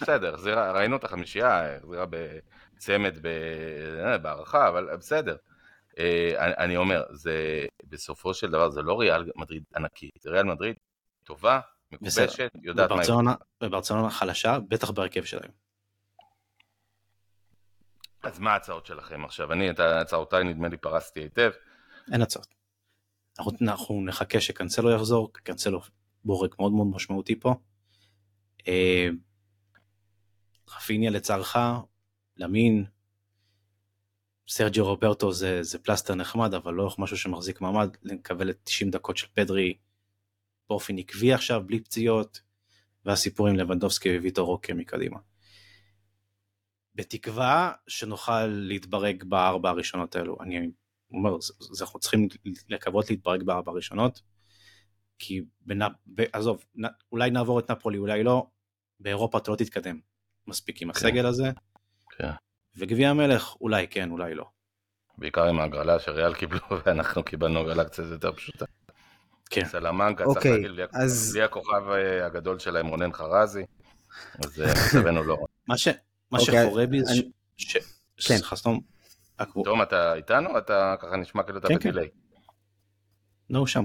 בסדר, ראינו את החמישייה, החזירה בצמד אה, בהערכה, אבל בסדר. אה, אני, אומר, זה בסופו של דבר זה לא ריאל מדריד ענקית, זה ריאל מדריד טובה, מגובשת, יודעת מה היא וברצלונה, חלשה, בטח בהרכב שלהם. אז מה ההצעות שלכם עכשיו? אני את הצעותיי נדמה לי פרסתי היטב. אין הצעות. אנחנו, אנחנו נחכה שקנסלו יחזור, קנסלו בורג מאוד מאוד משמעותי פה. אה, רפיניה לצערך, למין, סרג'יו רוברטו זה, זה פלסטר נחמד, אבל לא משהו שמחזיק מעמד, לקבל את 90 דקות של פדרי באופן עקבי עכשיו, בלי פציעות, והסיפור עם לבנדובסקי וויטור רוקה מקדימה. בתקווה שנוכל להתברג בארבע הראשונות האלו. אני אומר, אנחנו צריכים לקוות להתברג בארבע הראשונות, כי בנ... עזוב. אולי נעבור את נפולי, אולי לא, באירופה אתה לא תתקדם מספיק עם הסגל הזה, כן. וגביע המלך, אולי כן, אולי לא. בעיקר עם ההגרלה שריאל קיבלו (laughs) ואנחנו קיבלנו הגרלה קצת יותר פשוטה. כן. סלמנקה צריך אוקיי, להגיד בלי הכ- אז- בלי הכוכב אה, הגדול שלהם רונן חרזי, אז אה, מצבנו לא. רע. מה, ש... מה אוקיי, שחורה בי זה אני- ש... ש... כן. סליחה, סתום. הקבוצ- תום אתה איתנו? אתה ככה נשמע כאילו אתה כן, כן. בדיליי. לא, הוא שם.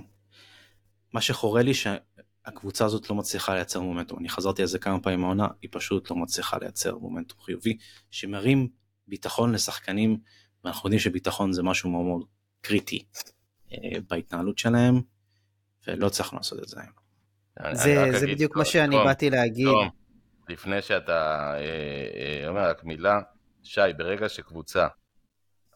מה שחורה לי שהקבוצה הזאת לא מצליחה לייצר מומנטום. אני חזרתי על זה כמה פעמים העונה, היא פשוט לא מצליחה לייצר מומנטום חיובי, שמרים ביטחון לשחקנים, ואנחנו יודעים שביטחון זה משהו מאוד מאוד קריטי אה, בהתנהלות שלהם, ולא הצלחנו לעשות את זה היום. זה, זה אגיד, בדיוק תום, מה שאני באתי להגיד. לפני שאתה אה, אה, אומר רק מילה, שי, ברגע שקבוצה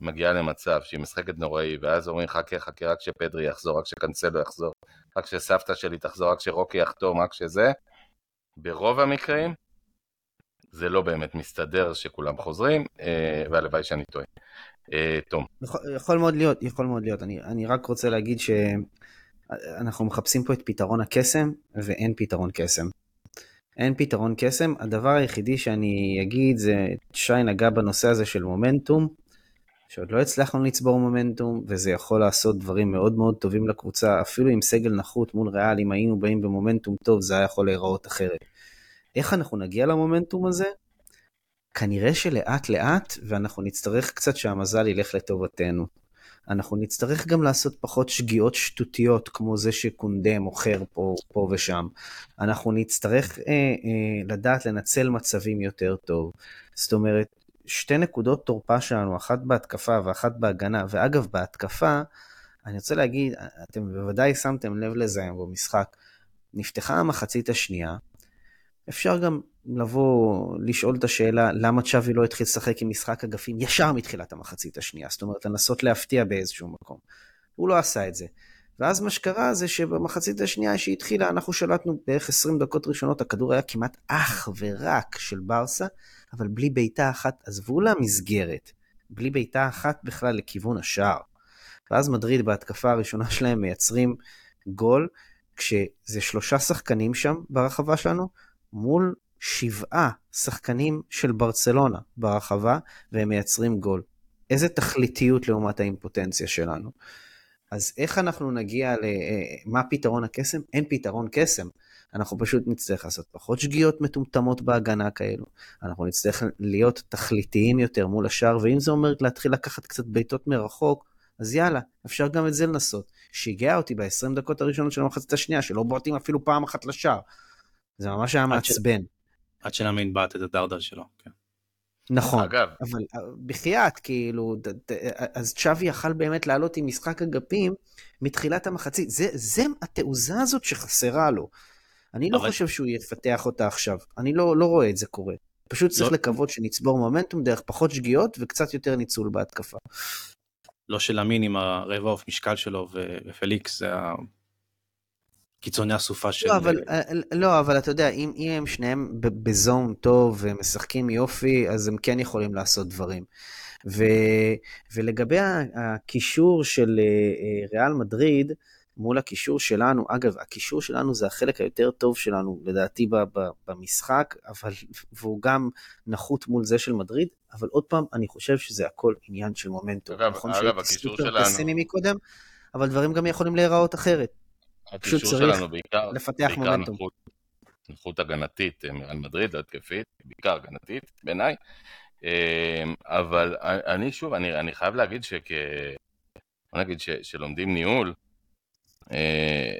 מגיעה למצב שהיא משחקת נוראי, ואז אומרים חכה חכה רק שפדרי יחזור, רק שקנסלו יחזור, רק שסבתא שלי תחזור, רק שרוקי יחתום, רק שזה, ברוב המקרים זה לא באמת מסתדר שכולם חוזרים, אה, והלוואי שאני טועה. אה, תום, יכול, יכול מאוד להיות, יכול מאוד להיות. אני, אני רק רוצה להגיד שאנחנו מחפשים פה את פתרון הקסם, ואין פתרון קסם. אין פתרון קסם. הדבר היחידי שאני אגיד זה, שי נגע בנושא הזה של מומנטום, שעוד לא הצלחנו לצבור מומנטום, וזה יכול לעשות דברים מאוד מאוד טובים לקבוצה, אפילו עם סגל נחות מול ריאל, אם היינו באים במומנטום טוב, זה היה יכול להיראות אחרת. איך אנחנו נגיע למומנטום הזה? כנראה שלאט לאט, ואנחנו נצטרך קצת שהמזל ילך לטובתנו. אנחנו נצטרך גם לעשות פחות שגיאות שטותיות, כמו זה שקונדה מוכר פה, פה ושם. אנחנו נצטרך אה, אה, לדעת לנצל מצבים יותר טוב. זאת אומרת, שתי נקודות תורפה שלנו, אחת בהתקפה ואחת בהגנה, ואגב, בהתקפה, אני רוצה להגיד, אתם בוודאי שמתם לב לזה היום במשחק, נפתחה המחצית השנייה, אפשר גם לבוא, לשאול את השאלה למה צ'אבי לא התחיל לשחק עם משחק אגפים ישר מתחילת המחצית השנייה, זאת אומרת לנסות להפתיע באיזשהו מקום. הוא לא עשה את זה. ואז מה שקרה זה שבמחצית השנייה שהתחילה, אנחנו שלטנו בערך 20 דקות ראשונות, הכדור היה כמעט אך ורק של ברסה, אבל בלי בעיטה אחת, עזבו למסגרת, בלי בעיטה אחת בכלל לכיוון השער. ואז מדריד בהתקפה הראשונה שלהם מייצרים גול, כשזה שלושה שחקנים שם ברחבה שלנו, מול שבעה שחקנים של ברצלונה ברחבה, והם מייצרים גול. איזה תכליתיות לעומת האימפוטנציה שלנו. אז איך אנחנו נגיע ל... אה, מה פתרון הקסם? אין פתרון קסם. אנחנו פשוט נצטרך לעשות פחות שגיאות מטומטמות בהגנה כאלו. אנחנו נצטרך להיות תכליתיים יותר מול השאר, ואם זה אומר להתחיל לקחת קצת בעיטות מרחוק, אז יאללה, אפשר גם את זה לנסות. שיגע אותי ב-20 דקות הראשונות של המחצית השנייה, שלא בועטים אפילו פעם אחת לשער. זה ממש היה מעצבן. עד שנאמין בעט את הדרדל שלו, כן. נכון, אגב. אבל אה, בחייאת, כאילו, אז צ'אבי יכל באמת לעלות עם משחק אגפים מתחילת המחצית. זה, זה התעוזה הזאת שחסרה לו. אני לא אבל... חושב שהוא יפתח אותה עכשיו, אני לא, לא רואה את זה קורה. פשוט צריך לא... לקוות שנצבור מומנטום דרך פחות שגיאות וקצת יותר ניצול בהתקפה. לא שלמין עם הרבע אוף משקל שלו ופליקס זה קיצוני הסופה של... לא, אבל, אה, לא, אבל אתה יודע, אם, אם הם שניהם בזון טוב ומשחקים יופי, אז הם כן יכולים לעשות דברים. ו, ולגבי הקישור של אה, אה, ריאל מדריד, מול הקישור שלנו, אגב, הקישור שלנו זה החלק היותר טוב שלנו, לדעתי, במשחק, אבל, והוא גם נחות מול זה של מדריד, אבל עוד פעם, אני חושב שזה הכל עניין של מומנטום. אגב, נכון אגב הקישור שלנו... פסימי מקודם, אבל דברים גם יכולים להיראות אחרת. פשוט צריך בעיקר, לפתח בעיקר מומנטום. נחות, נחות הגנתית אה, מרן מדריד, התקפית, בעיקר הגנתית בעיניי. אה, אבל אני שוב, אני, אני חייב להגיד שכ... בוא נגיד ש, שלומדים ניהול, אה,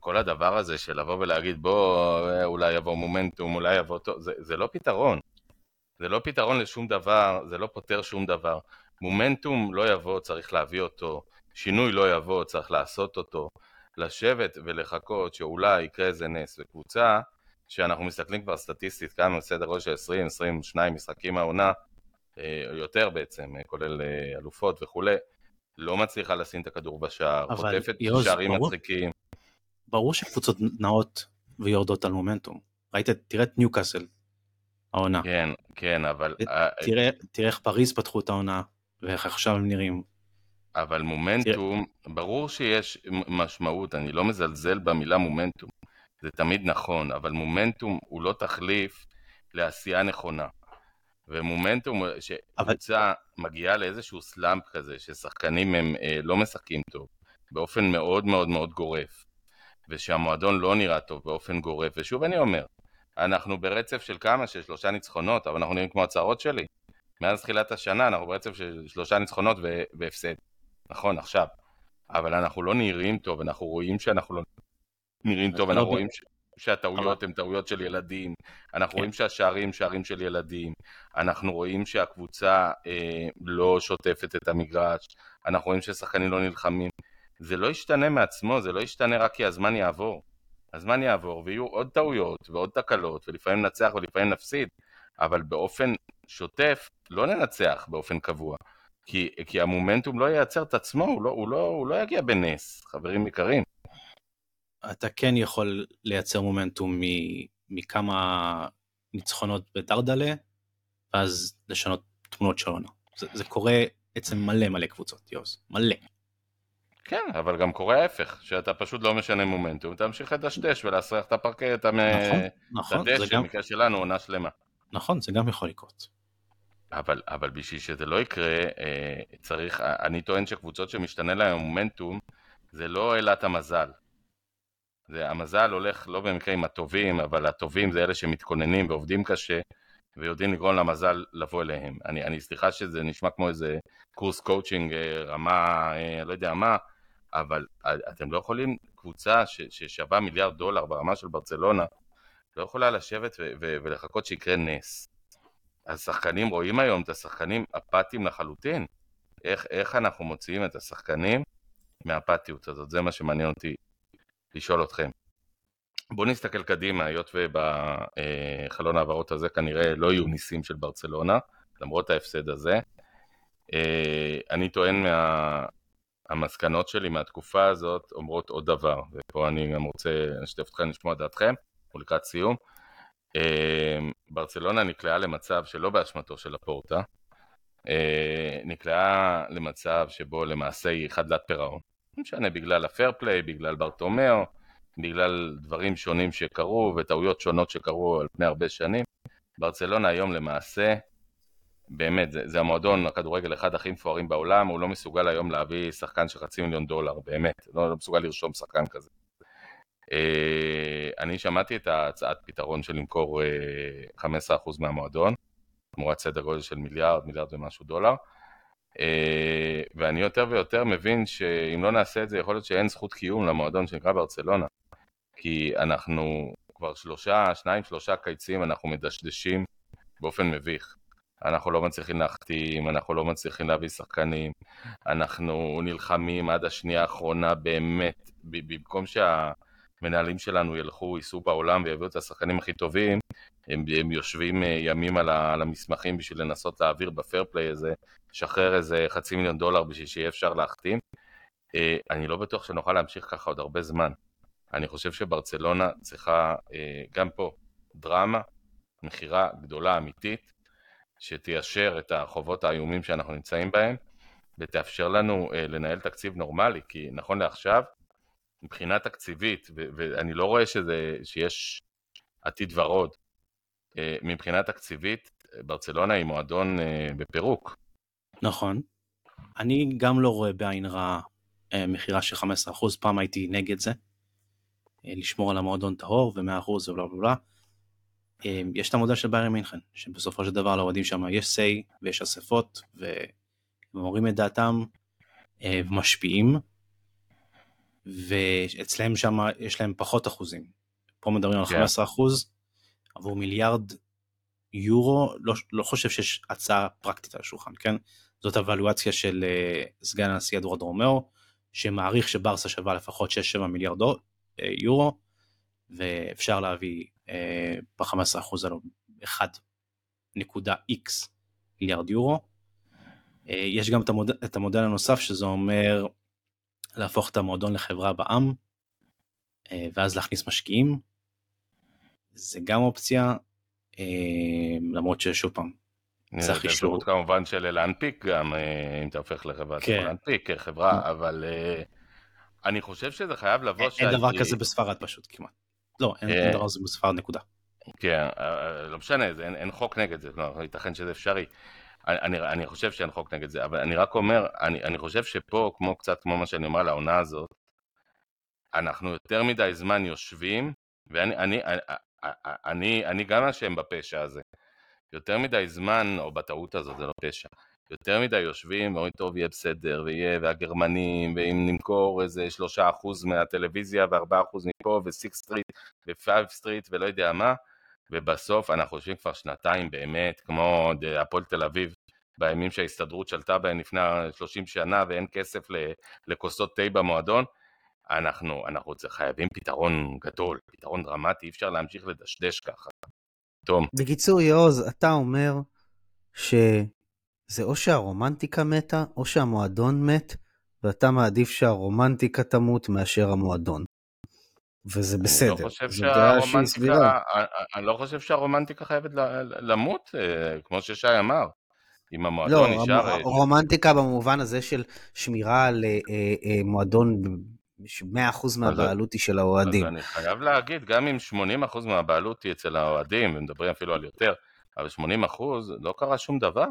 כל הדבר הזה של לבוא ולהגיד בוא אולי יבוא מומנטום, אולי יבוא טוב, זה, זה לא פתרון. זה לא פתרון לשום דבר, זה לא פותר שום דבר. מומנטום לא יבוא, צריך להביא אותו. שינוי לא יבוא, צריך לעשות אותו. לשבת ולחכות שאולי יקרה איזה נס וקבוצה שאנחנו מסתכלים כבר סטטיסטית כמה סדר גודל של 20-22 משחקים העונה אה, יותר בעצם, אה, כולל אה, אלופות וכולי, לא מצליחה לשים את הכדור בשער, חוטפת שערים מצחיקים. ברור שקבוצות נעות ויורדות על מומנטום. ראית, תראה את ניוקאסל, העונה. כן, כן, אבל... תראה, תראה איך פריז פתחו את העונה, ואיך עכשיו הם נראים. אבל מומנטום, ברור שיש משמעות, אני לא מזלזל במילה מומנטום, זה תמיד נכון, אבל מומנטום הוא לא תחליף לעשייה נכונה. ומומנטום, שקבוצה אבל... מגיעה לאיזשהו סלאמפ כזה, ששחקנים הם אה, לא משחקים טוב, באופן מאוד מאוד מאוד גורף, ושהמועדון לא נראה טוב באופן גורף, ושוב אני אומר, אנחנו ברצף של כמה? של שלושה ניצחונות, אבל אנחנו נראים כמו הצהרות שלי. מאז תחילת השנה אנחנו ברצף של שלושה ניצחונות והפסד. נכון, עכשיו. אבל אנחנו לא נראים טוב, אנחנו רואים שאנחנו לא נראים טוב, אנחנו לא רואים ש... שהטעויות הן טעויות של ילדים, אנחנו כן. רואים שהשערים שערים של ילדים, אנחנו רואים שהקבוצה אה, לא שוטפת את המגרש, אנחנו רואים ששחקנים לא נלחמים. זה לא ישתנה מעצמו, זה לא ישתנה רק כי הזמן יעבור. הזמן יעבור ויהיו עוד טעויות ועוד תקלות, ולפעמים ננצח ולפעמים נפסיד, אבל באופן שוטף לא ננצח באופן קבוע. כי, כי המומנטום לא ייצר את עצמו, הוא לא, הוא, לא, הוא לא יגיע בנס, חברים יקרים. אתה כן יכול לייצר מומנטום מכמה ניצחונות בדרדלה, ואז לשנות תמונות של עונה. זה, זה קורה אצל מלא מלא קבוצות, יוז, מלא. כן, אבל גם קורה ההפך, שאתה פשוט לא משנה מומנטום, אתה ממשיך לדשדש ולהסריח את הפרקט, את נכון, נכון, זה הדשא, גם, במקרה שלנו עונה שלמה. נכון, זה גם יכול לקרות. אבל, אבל בשביל שזה לא יקרה, אה, צריך, אני טוען שקבוצות שמשתנה להן המומנטום, זה לא אלת המזל. זה, המזל הולך לא במקרה עם הטובים, אבל הטובים זה אלה שמתכוננים ועובדים קשה, ויודעים לגרום למזל לבוא אליהם. אני, אני סליחה שזה נשמע כמו איזה קורס קואוצ'ינג, אה, רמה, אה, לא יודע מה, אבל אתם לא יכולים, קבוצה ש, ששווה מיליארד דולר ברמה של ברצלונה, לא יכולה לשבת ו- ו- ולחכות שיקרה נס. השחקנים רואים היום את השחקנים אפאתיים לחלוטין. איך, איך אנחנו מוציאים את השחקנים מהאפתיות הזאת? זה מה שמעניין אותי לשאול אתכם. בואו נסתכל קדימה, היות ובחלון העברות הזה כנראה לא יהיו ניסים של ברצלונה, למרות ההפסד הזה. אה, אני טוען מהמסקנות שלי מהתקופה הזאת אומרות עוד דבר, ופה אני גם רוצה לשתף אתכם לשמוע דעתכם, ולקראת סיום. אה, ברצלונה נקלעה למצב שלא באשמתו של הפורטה, אה, נקלעה למצב שבו למעשה היא חדלת פירעון. לא משנה, בגלל הפייר פליי, בגלל ברטומיאו, בגלל דברים שונים שקרו וטעויות שונות שקרו על פני הרבה שנים. ברצלונה היום למעשה, באמת, זה, זה המועדון הכדורגל אחד הכי מפוארים בעולם, הוא לא מסוגל היום להביא שחקן של חצי מיליון דולר, באמת, לא, לא מסוגל לרשום שחקן כזה. אה, אני שמעתי את ההצעת פתרון של למכור 15% אה, מהמועדון, תמורת סדר גודל של מיליארד, מיליארד ומשהו דולר. אה, ואני יותר ויותר מבין שאם לא נעשה את זה, יכול להיות שאין זכות קיום למועדון שנקרא ברצלונה. כי אנחנו כבר שלושה, שניים, שלושה קיצים, אנחנו מדשדשים באופן מביך. אנחנו לא מצליחים להחתים, אנחנו לא מצליחים להביא שחקנים, אנחנו נלחמים עד השנייה האחרונה באמת, במקום שה... המנהלים שלנו ילכו, ייסעו בעולם ויביאו את השחקנים הכי טובים, הם, הם יושבים אה, ימים על, ה, על המסמכים בשביל לנסות להעביר בפייר פליי הזה, לשחרר איזה חצי מיליון דולר בשביל שיהיה אפשר להחתים. אה, אני לא בטוח שנוכל להמשיך ככה עוד הרבה זמן. אני חושב שברצלונה צריכה אה, גם פה דרמה, מכירה גדולה אמיתית, שתיישר את החובות האיומים שאנחנו נמצאים בהם, ותאפשר לנו לנהל תקציב נורמלי, כי נכון לעכשיו, מבחינה תקציבית, ואני לא רואה שזה, שיש עתיד ורוד, אה, מבחינה תקציבית, ברצלונה היא מועדון אה, בפירוק. נכון. אני גם לא רואה בעין רע אה, מכירה של 15%, פעם הייתי נגד זה. לשמור על המועדון טהור ו-100% ובלה בלה בלה. יש את המודל של ביירי מינכן, שבסופו של דבר לאוהדים שם יש say ויש אספות, והם אומרים את דעתם ומשפיעים. ואצלם שם יש להם פחות אחוזים. פה מדברים על 15 כן. אחוז עבור מיליארד יורו, לא, לא חושב שיש הצעה פרקטית על השולחן, כן? זאת הוואלואציה של אה, סגן הנשיא אדוארד רומאו, שמעריך שברסה שווה לפחות 6-7 מיליארד אה, יורו, ואפשר להביא אה, ב-15% אלו 1.x מיליארד יורו. אה, יש גם את המודל, את המודל הנוסף שזה אומר להפוך את המועדון לחברה בעם, אה, ואז להכניס משקיעים. זה גם אופציה, אה, למרות ששוב פעם, צריך אישור. זה כמובן של להנפיק גם, אה, אם אתה הופך לחברה, כן. צריך להנפיק כחברה, כן. אבל אני חושב שזה חייב לבוא... אין דבר כזה בספרד פשוט כמעט. לא, אין דבר כזה בספרד נקודה. כן, לא משנה, אין חוק נגד זה, לא, ייתכן שזה אפשרי. אני, אני חושב שאין חוק נגד זה, אבל אני רק אומר, אני, אני חושב שפה, כמו קצת כמו מה שאני אומר על העונה הזאת, אנחנו יותר מדי זמן יושבים, ואני אני, אני, אני, אני גם אשם בפשע הזה. יותר מדי זמן, או בטעות הזאת, זה לא פשע, יותר מדי יושבים ואומרים טוב יהיה בסדר ויהיה והגרמנים ואם נמכור איזה שלושה אחוז מהטלוויזיה וארבעה אחוז מפה ו Six Street ו Five Street ולא יודע מה ובסוף אנחנו חושבים כבר שנתיים באמת, כמו הפועל תל אביב, בימים שההסתדרות שלטה בהם לפני 30 שנה ואין כסף לכוסות תה במועדון, אנחנו, אנחנו חייבים פתרון גדול, פתרון דרמטי, אי אפשר להמשיך לדשדש ככה. תום. בקיצור, יעוז, אתה אומר שזה או שהרומנטיקה מתה, או שהמועדון מת, ואתה מעדיף שהרומנטיקה תמות מאשר המועדון. וזה בסדר. לא זו דעה שהיא סבירה. אני לא חושב שהרומנטיקה חייבת למות, אה, כמו ששי אמר. אם המועדון לא, נשאר... אה, רומנטיקה במובן הזה של שמירה על אה, מועדון, 100% מהבעלות היא של האוהדים. אז אני חייב להגיד, גם אם 80% מהבעלות היא אצל האוהדים, ומדברים אפילו על יותר, אבל 80% לא קרה שום דבר.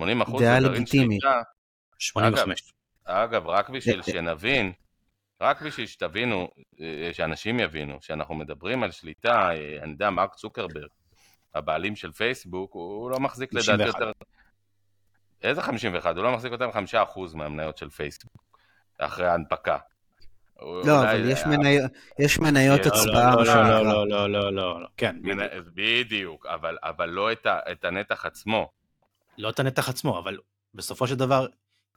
80% זה גרעין שליטה. 85. אגב, אגב, רק בשביל שנבין, רק בשביל שתבינו, שאנשים יבינו, שאנחנו מדברים על שליטה, אני יודע, מרק צוקרברג, הבעלים של פייסבוק, הוא לא מחזיק לדעתי יותר... איזה 51? הוא לא מחזיק יותר מ-5% מהמניות של פייסבוק, אחרי ההנפקה. לא, אבל יש, מני... יש מניות לא, הצבעה. לא, לא, לא, לא, לא, לא, לא, כן. בדיוק, אבל, אבל לא את, ה, את הנתח עצמו. לא את הנתח עצמו, אבל בסופו של דבר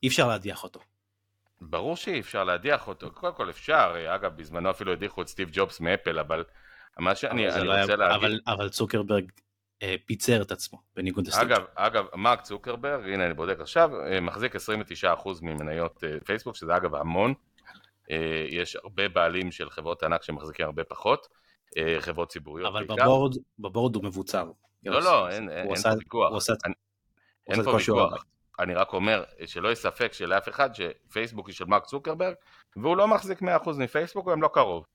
אי אפשר להדיח אותו. ברור שאי אפשר להדיח אותו, קודם כל אפשר, אגב, בזמנו אפילו הדיחו את סטיב ג'ובס מאפל, אבל מה שאני אני לא רוצה היה, להגיד... אבל, אבל צוקרברג אה, פיצר את עצמו, בניגוד לסטיב. אגב, אגב, מרק צוקרברג, הנה אני בודק עכשיו, אה, מחזיק 29% ממניות אה, פייסבוק, שזה אגב המון. אה, יש הרבה בעלים של חברות ענק שמחזיקים הרבה פחות, אה, חברות ציבוריות אבל בעיקר. בבורד, בבורד הוא מבוצר. לא, לא, אין, אין, אין פה ויכוח. אין פה ויכוח. אני רק אומר שלא יש ספק שלאף אחד שפייסבוק היא של מרק צוקרברג והוא לא מחזיק 100% מפייסבוק והם לא קרוב.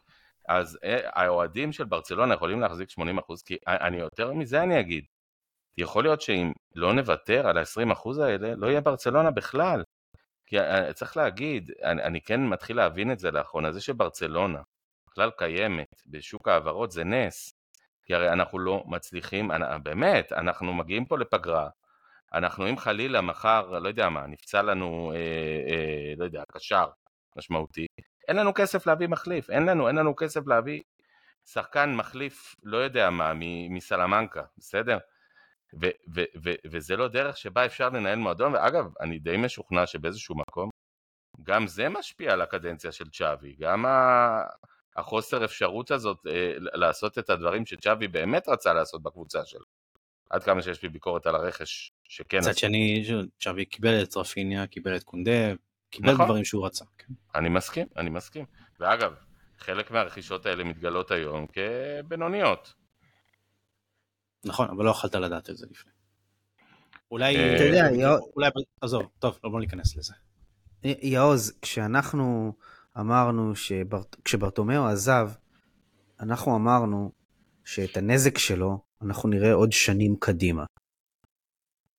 אז אה, האוהדים של ברצלונה יכולים להחזיק 80% כי אני יותר מזה אני אגיד. יכול להיות שאם לא נוותר על ה-20% האלה לא יהיה ברצלונה בכלל. כי אה, צריך להגיד, אני, אני כן מתחיל להבין את זה לאחרונה, זה שברצלונה בכלל קיימת בשוק ההעברות זה נס. כי הרי אנחנו לא מצליחים, באמת, אנחנו מגיעים פה לפגרה, אנחנו אם חלילה מחר, לא יודע מה, נפצע לנו, אה, אה, לא יודע, קשר משמעותי, אין לנו כסף להביא מחליף, אין לנו, אין לנו כסף להביא שחקן מחליף, לא יודע מה, מסלמנקה, בסדר? ו- ו- ו- וזה לא דרך שבה אפשר לנהל מועדון, ואגב, אני די משוכנע שבאיזשהו מקום, גם זה משפיע על הקדנציה של צ'אבי, גם ה- החוסר אפשרות הזאת אה, לעשות את הדברים שצ'אבי באמת רצה לעשות בקבוצה שלו. עד כמה שיש לי ביקורת על הרכש שכן... מצד שני, צ'אבי קיבל את רפיניה, קיבל את קונדה, קיבל נכון. דברים שהוא רצה. כן. אני מסכים, אני מסכים. ואגב, חלק מהרכישות האלה מתגלות היום כבינוניות. נכון, אבל לא יכולת לדעת את זה לפני. אולי, אה, אתה יודע, אולי, עזוב, טוב, לא בוא ניכנס לזה. יעוז, כשאנחנו אמרנו כשברטומיאו עזב, אנחנו אמרנו שאת הנזק שלו אנחנו נראה עוד שנים קדימה.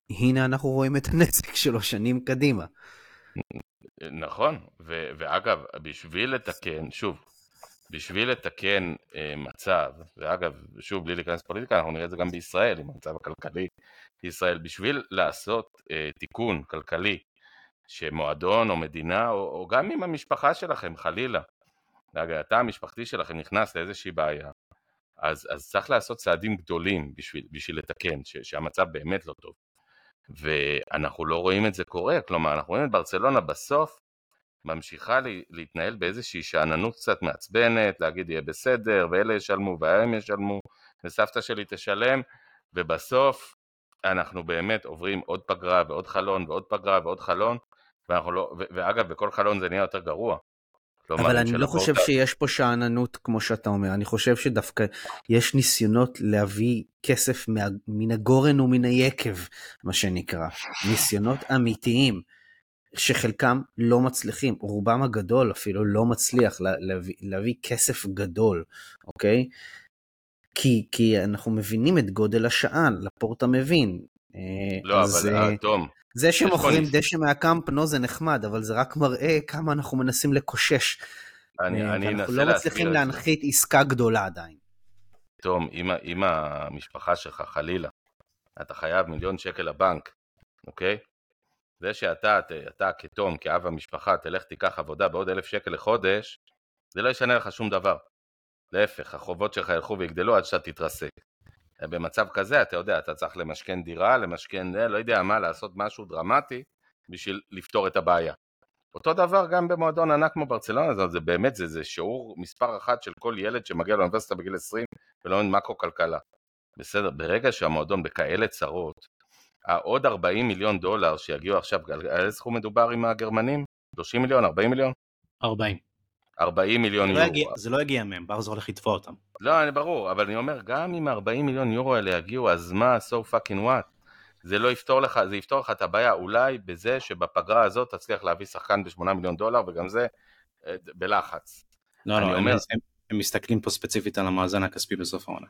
הנה אנחנו רואים את הנזק שלו שנים קדימה. נכון, ו- ואגב, בשביל לתקן, שוב, בשביל לתקן אה, מצב, ואגב, שוב, בלי להיכנס לפוליטיקה, אנחנו נראה את זה גם בישראל, עם המצב הכלכלי בישראל, בשביל לעשות אה, תיקון כלכלי, שמועדון או מדינה, או, או גם אם המשפחה שלכם, חלילה, התא המשפחתי שלכם נכנס לאיזושהי בעיה, אז, אז צריך לעשות צעדים גדולים בשביל, בשביל לתקן, ש, שהמצב באמת לא טוב. ואנחנו לא רואים את זה קורה, כלומר, אנחנו רואים את ברצלונה בסוף ממשיכה להתנהל באיזושהי שאננות קצת מעצבנת, להגיד יהיה בסדר, ואלה ישלמו, והם ישלמו, וסבתא שלי תשלם, ובסוף אנחנו באמת עוברים עוד פגרה ועוד חלון ועוד פגרה ועוד חלון, ואנחנו לא, ואגב, בכל חלון זה נהיה יותר גרוע. אבל אני לא חושב שיש פה שאננות כמו שאתה אומר, אני חושב שדווקא יש ניסיונות להביא כסף מה, מן הגורן ומן היקב, מה שנקרא, ניסיונות אמיתיים. שחלקם לא מצליחים, רובם הגדול אפילו לא מצליח להביא, להביא כסף גדול, אוקיי? כי, כי אנחנו מבינים את גודל השעה, לפורטה מבין. אה, לא, אז, אבל uh, תום. זה שמוכרים דשא מהקמפ, נו, זה נחמד, אבל זה רק מראה כמה אנחנו מנסים לקושש. אני, אני אנסה אנחנו לא מצליחים להנחית עסקה גדולה עדיין. תום, אם, אם המשפחה שלך חלילה, אתה חייב מיליון שקל לבנק, אוקיי? זה שאתה, אתה כתום, כאב המשפחה, תלך תיקח עבודה בעוד אלף שקל לחודש, זה לא ישנה לך שום דבר. להפך, החובות שלך ילכו ויגדלו עד שאתה תתרסק. במצב כזה, אתה יודע, אתה צריך למשכן דירה, למשכן, לא יודע מה, לעשות משהו דרמטי בשביל לפתור את הבעיה. אותו דבר גם במועדון ענק כמו ברצלונה, זה, באמת, זה, זה שיעור מספר אחת של כל ילד שמגיע לאוניברסיטה בגיל 20 ולא מקרו-כלכלה. בסדר, ברגע שהמועדון בכאלה צרות, העוד 40 מיליון דולר שיגיעו עכשיו, על איזה סכום מדובר עם הגרמנים? 30 מיליון? 40 מיליון? 40. 40 מיליון זה יורו. לא יגיע, זה לא יגיע מהם, ברזו הולך לתבוע אותם. לא, אני ברור, אבל אני אומר, גם אם 40 מיליון יורו האלה יגיעו, אז מה, so fucking what? זה לא יפתור לך, זה יפתור לך את הבעיה אולי בזה שבפגרה הזאת תצליח להביא שחקן ב-8 מיליון דולר, וגם זה אה, בלחץ. לא, לא, אני הם, אומר- הם, הם מסתכלים פה ספציפית על המאזן הכספי בסוף העונה.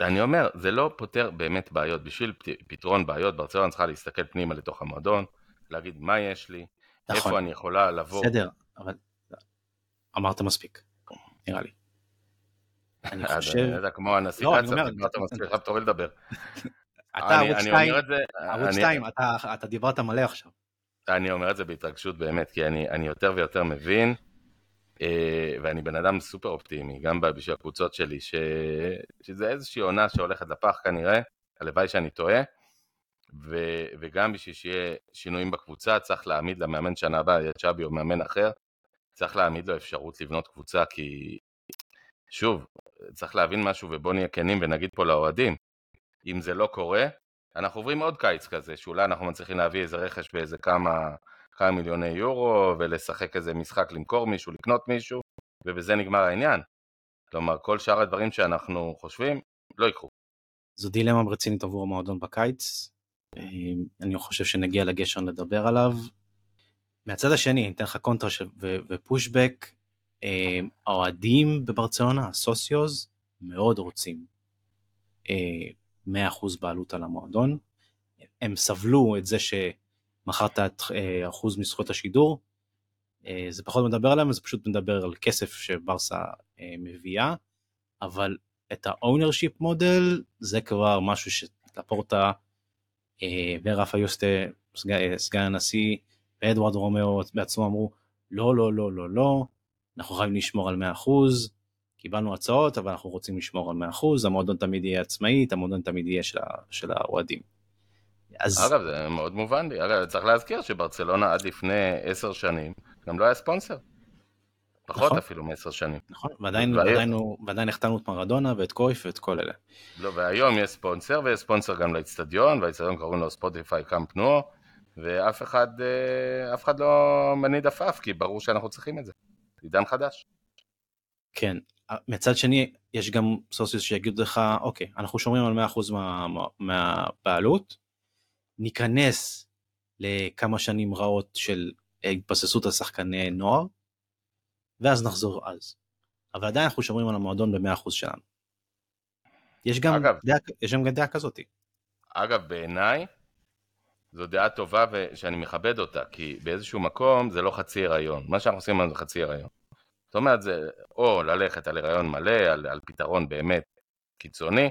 אני אומר, זה לא פותר באמת בעיות. בשביל פת- פתרון בעיות, ברצלונה צריכה להסתכל פנימה לתוך המועדון, להגיד מה יש לי, נכון. איפה אני יכולה לבוא. בסדר, אבל אמרת מספיק, נראה לי. אני אז חושב, יודע, כמו דיברת (laughs) מספיק, עכשיו תורי לדבר. אתה ערוץ אני 2, אומר את זה, ערוץ אני- 2, אתה, אתה דיברת מלא עכשיו. אני אומר את זה בהתרגשות באמת, כי אני, אני יותר ויותר מבין, אה, ואני בן אדם סופר אופטימי, גם בשביל הקבוצות שלי, שזה איזושהי עונה שהולכת לפח כנראה, הלוואי שאני טועה, וגם בשביל שיהיה שינויים בקבוצה, צריך להעמיד למאמן שנה הבאה, יהיה צ'אבי או מאמן אחר, צריך להעמיד לו אפשרות לבנות קבוצה, כי שוב, צריך להבין משהו ובוא נהיה כנים ונגיד פה לאוהדים, אם זה לא קורה, אנחנו עוברים עוד קיץ כזה, שאולי אנחנו מצליחים להביא איזה רכש באיזה כמה, כמה מיליוני יורו, ולשחק איזה משחק למכור מישהו, לקנות מישהו, ובזה נגמר העניין. כלומר, כל שאר הדברים שאנחנו חושבים, לא יקרו. זו דילמה רצינית עבור המועדון בקיץ. אה, אני חושב שנגיע לגשר לדבר עליו. מהצד השני, אני אתן לך קונטרה ש- ו- ופושבק. אה, האוהדים בברצלונה, הסוציוז, מאוד רוצים אה, 100% בעלות על המועדון. הם סבלו את זה שמכרת את אה, אחוז מזכויות השידור. אה, זה פחות מדבר עליהם, זה פשוט מדבר על כסף שברסה אה, מביאה, אבל את ה-ownership model זה כבר משהו שלפורטה אה, ורפה יוסטה, אה, סגן הנשיא, ואדוארד רומאו בעצמו אמרו, לא, לא, לא, לא, לא, אנחנו חייבים לשמור על 100%, קיבלנו הצעות, אבל אנחנו רוצים לשמור על 100%, המועדון תמיד יהיה עצמאית, המועדון תמיד יהיה של, האוהדים. אז אגב, זה מאוד מובן לי. אגב, צריך להזכיר שברצלונה עד לפני עשר שנים גם לא היה ספונסר. פחות נכון. אפילו מעשר שנים. נכון, ועדיין, והיום- ועדיין, ועדיין החתמנו את מרדונה ואת קרויף ואת כל אלה. לא, והיום יש ספונסר, ויש ספונסר גם לאיצטדיון, והאיצטדיון קוראים לו ספוטיפיי קאמפ נו, ואף אחד, אה, אף אחד לא מניד עפעף, כי ברור שאנחנו צריכים את זה. עידן חדש. כן, מצד שני יש גם סוציוס שיגידו לך אוקיי אנחנו שומרים על 100% מה, מה, מהבעלות ניכנס לכמה שנים רעות של התבססות על שחקני נוער ואז נחזור אז. אבל עדיין אנחנו שומרים על המועדון ב-100% שלנו. יש גם, אגב. דעה, יש גם דעה כזאת. אגב, בעיניי, זו דעה טובה ושאני מכבד אותה, כי באיזשהו מקום זה לא חצי הריון. מה שאנחנו עושים היום זה חצי הריון. זאת אומרת, זה או ללכת על הריון מלא, על, על פתרון באמת קיצוני,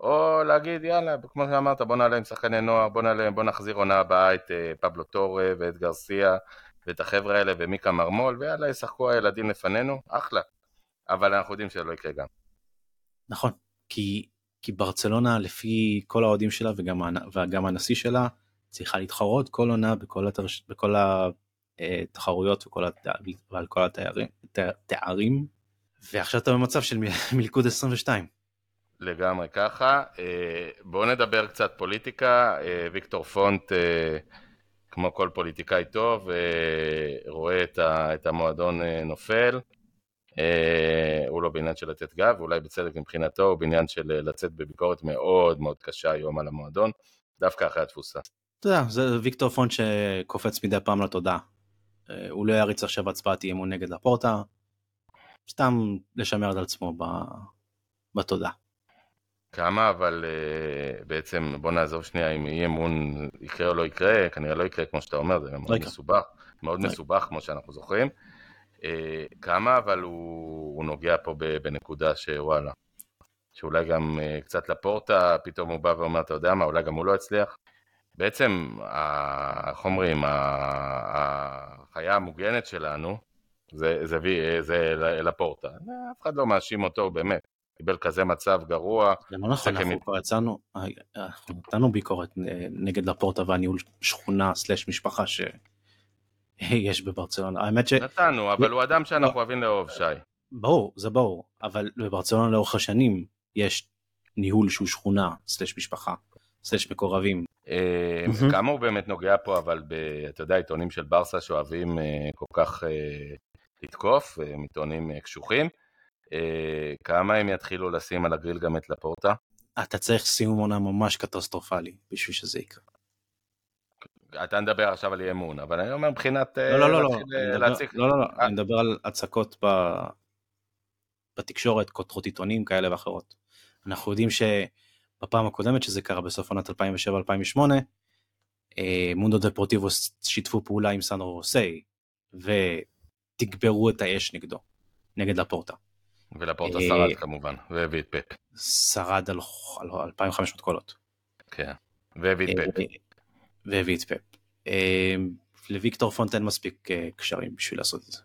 או להגיד, יאללה, כמו שאמרת, בוא נעלה עם שחקני נוער, בוא, נעלה, בוא נחזיר עונה הבאה את אה, פבלו טורה ואת גרסיה ואת החבר'ה האלה ומיקה מרמול, ויאללה, ישחקו הילדים לפנינו, אחלה. אבל אנחנו יודעים שזה לא יקרה גם. נכון, כי, כי ברצלונה לפי כל האוהדים שלה וגם, וגם הנשיא שלה צריכה להתחרות כל עונה בכל, התרש, בכל התחרויות וכל הת... ועל כל התארים, תא- תארים ועכשיו אתה במצב של מ- (laughs) מלכוד 22. לגמרי ככה. אה, בואו נדבר קצת פוליטיקה. אה, ויקטור פונט, אה, כמו כל פוליטיקאי טוב, אה, רואה את המועדון אה, נופל. אה, הוא לא בעניין של לתת גב, ואולי בצדק מבחינתו, הוא בעניין של אה, לצאת בביקורת מאוד מאוד קשה היום על המועדון, דווקא אחרי התפוסה. אתה יודע, זה ויקטור פונט שקופץ מדי פעם לתודעה. אה, הוא לא יריץ עכשיו הצבעת אי אמון נגד לפורטה, סתם לשמר את עצמו ב... בתודעה. כמה, אבל uh, בעצם בוא נעזוב שנייה אם אי אמון יקרה או לא יקרה, כנראה לא יקרה כמו שאתה אומר, זה גם מאוד יקרה. מסובך, מאוד לא מסובך כמו שאנחנו זוכרים. Uh, כמה, אבל הוא, הוא נוגע פה בנקודה שוואלה, שאולי גם קצת לפורטה, פתאום הוא בא ואומר, אתה יודע מה, אולי גם הוא לא יצליח. בעצם, איך אומרים, החיה המוגנת שלנו, זה, זה, זה, זה לפורטה. אף אחד לא מאשים אותו, באמת. קיבל כזה מצב גרוע, זה לא נכון, אנחנו כבר יצאנו, אנחנו נתנו ביקורת אה, נגד לפורטה והניהול שכונה סלש משפחה שיש בברצלונה. האמת נתנו, אבל הוא אדם. שאנחנו אוהבים לאהוב, שי. שברור, זה ברור, אבל בברצלונה לאורך השנים יש ניהול שהוא שכונה סלש משפחה סלש מקורבים. אה. כמה הוא באמת נוגע פה, אבל ב, אתה יודע, עיתונים של ברסה שאוהבים אה, כל כך אה, לתקוף, אה, עיתונים קשוחים, כמה הם יתחילו לשים על הגריל גם את לפורטה? אתה צריך סיום עונה ממש קטסטרופלי בשביל שזה יקרה. אתה מדבר עכשיו על אי אמון, אבל אני אומר מבחינת לא, לא, לא, לא, להציג... לא, לא, לא. אני מדבר על הצקות ב- בתקשורת, כותרות עיתונים כאלה ואחרות. אנחנו יודעים שבפעם הקודמת שזה קרה בסוף עונת 2007-2008, אה, מונדו דפורטיבוס שיתפו פעולה עם סנדרו רוסי ותגברו את האש נגדו, נגד לפורטה. ולפורטה אה, שרד כמובן, והביא את פפ. שרד על, על 2,500 קולות. כן. והביא את פפ. אה, והביא את פפ. לוויקטור פונט אין מספיק קשרים בשביל לעשות את זה.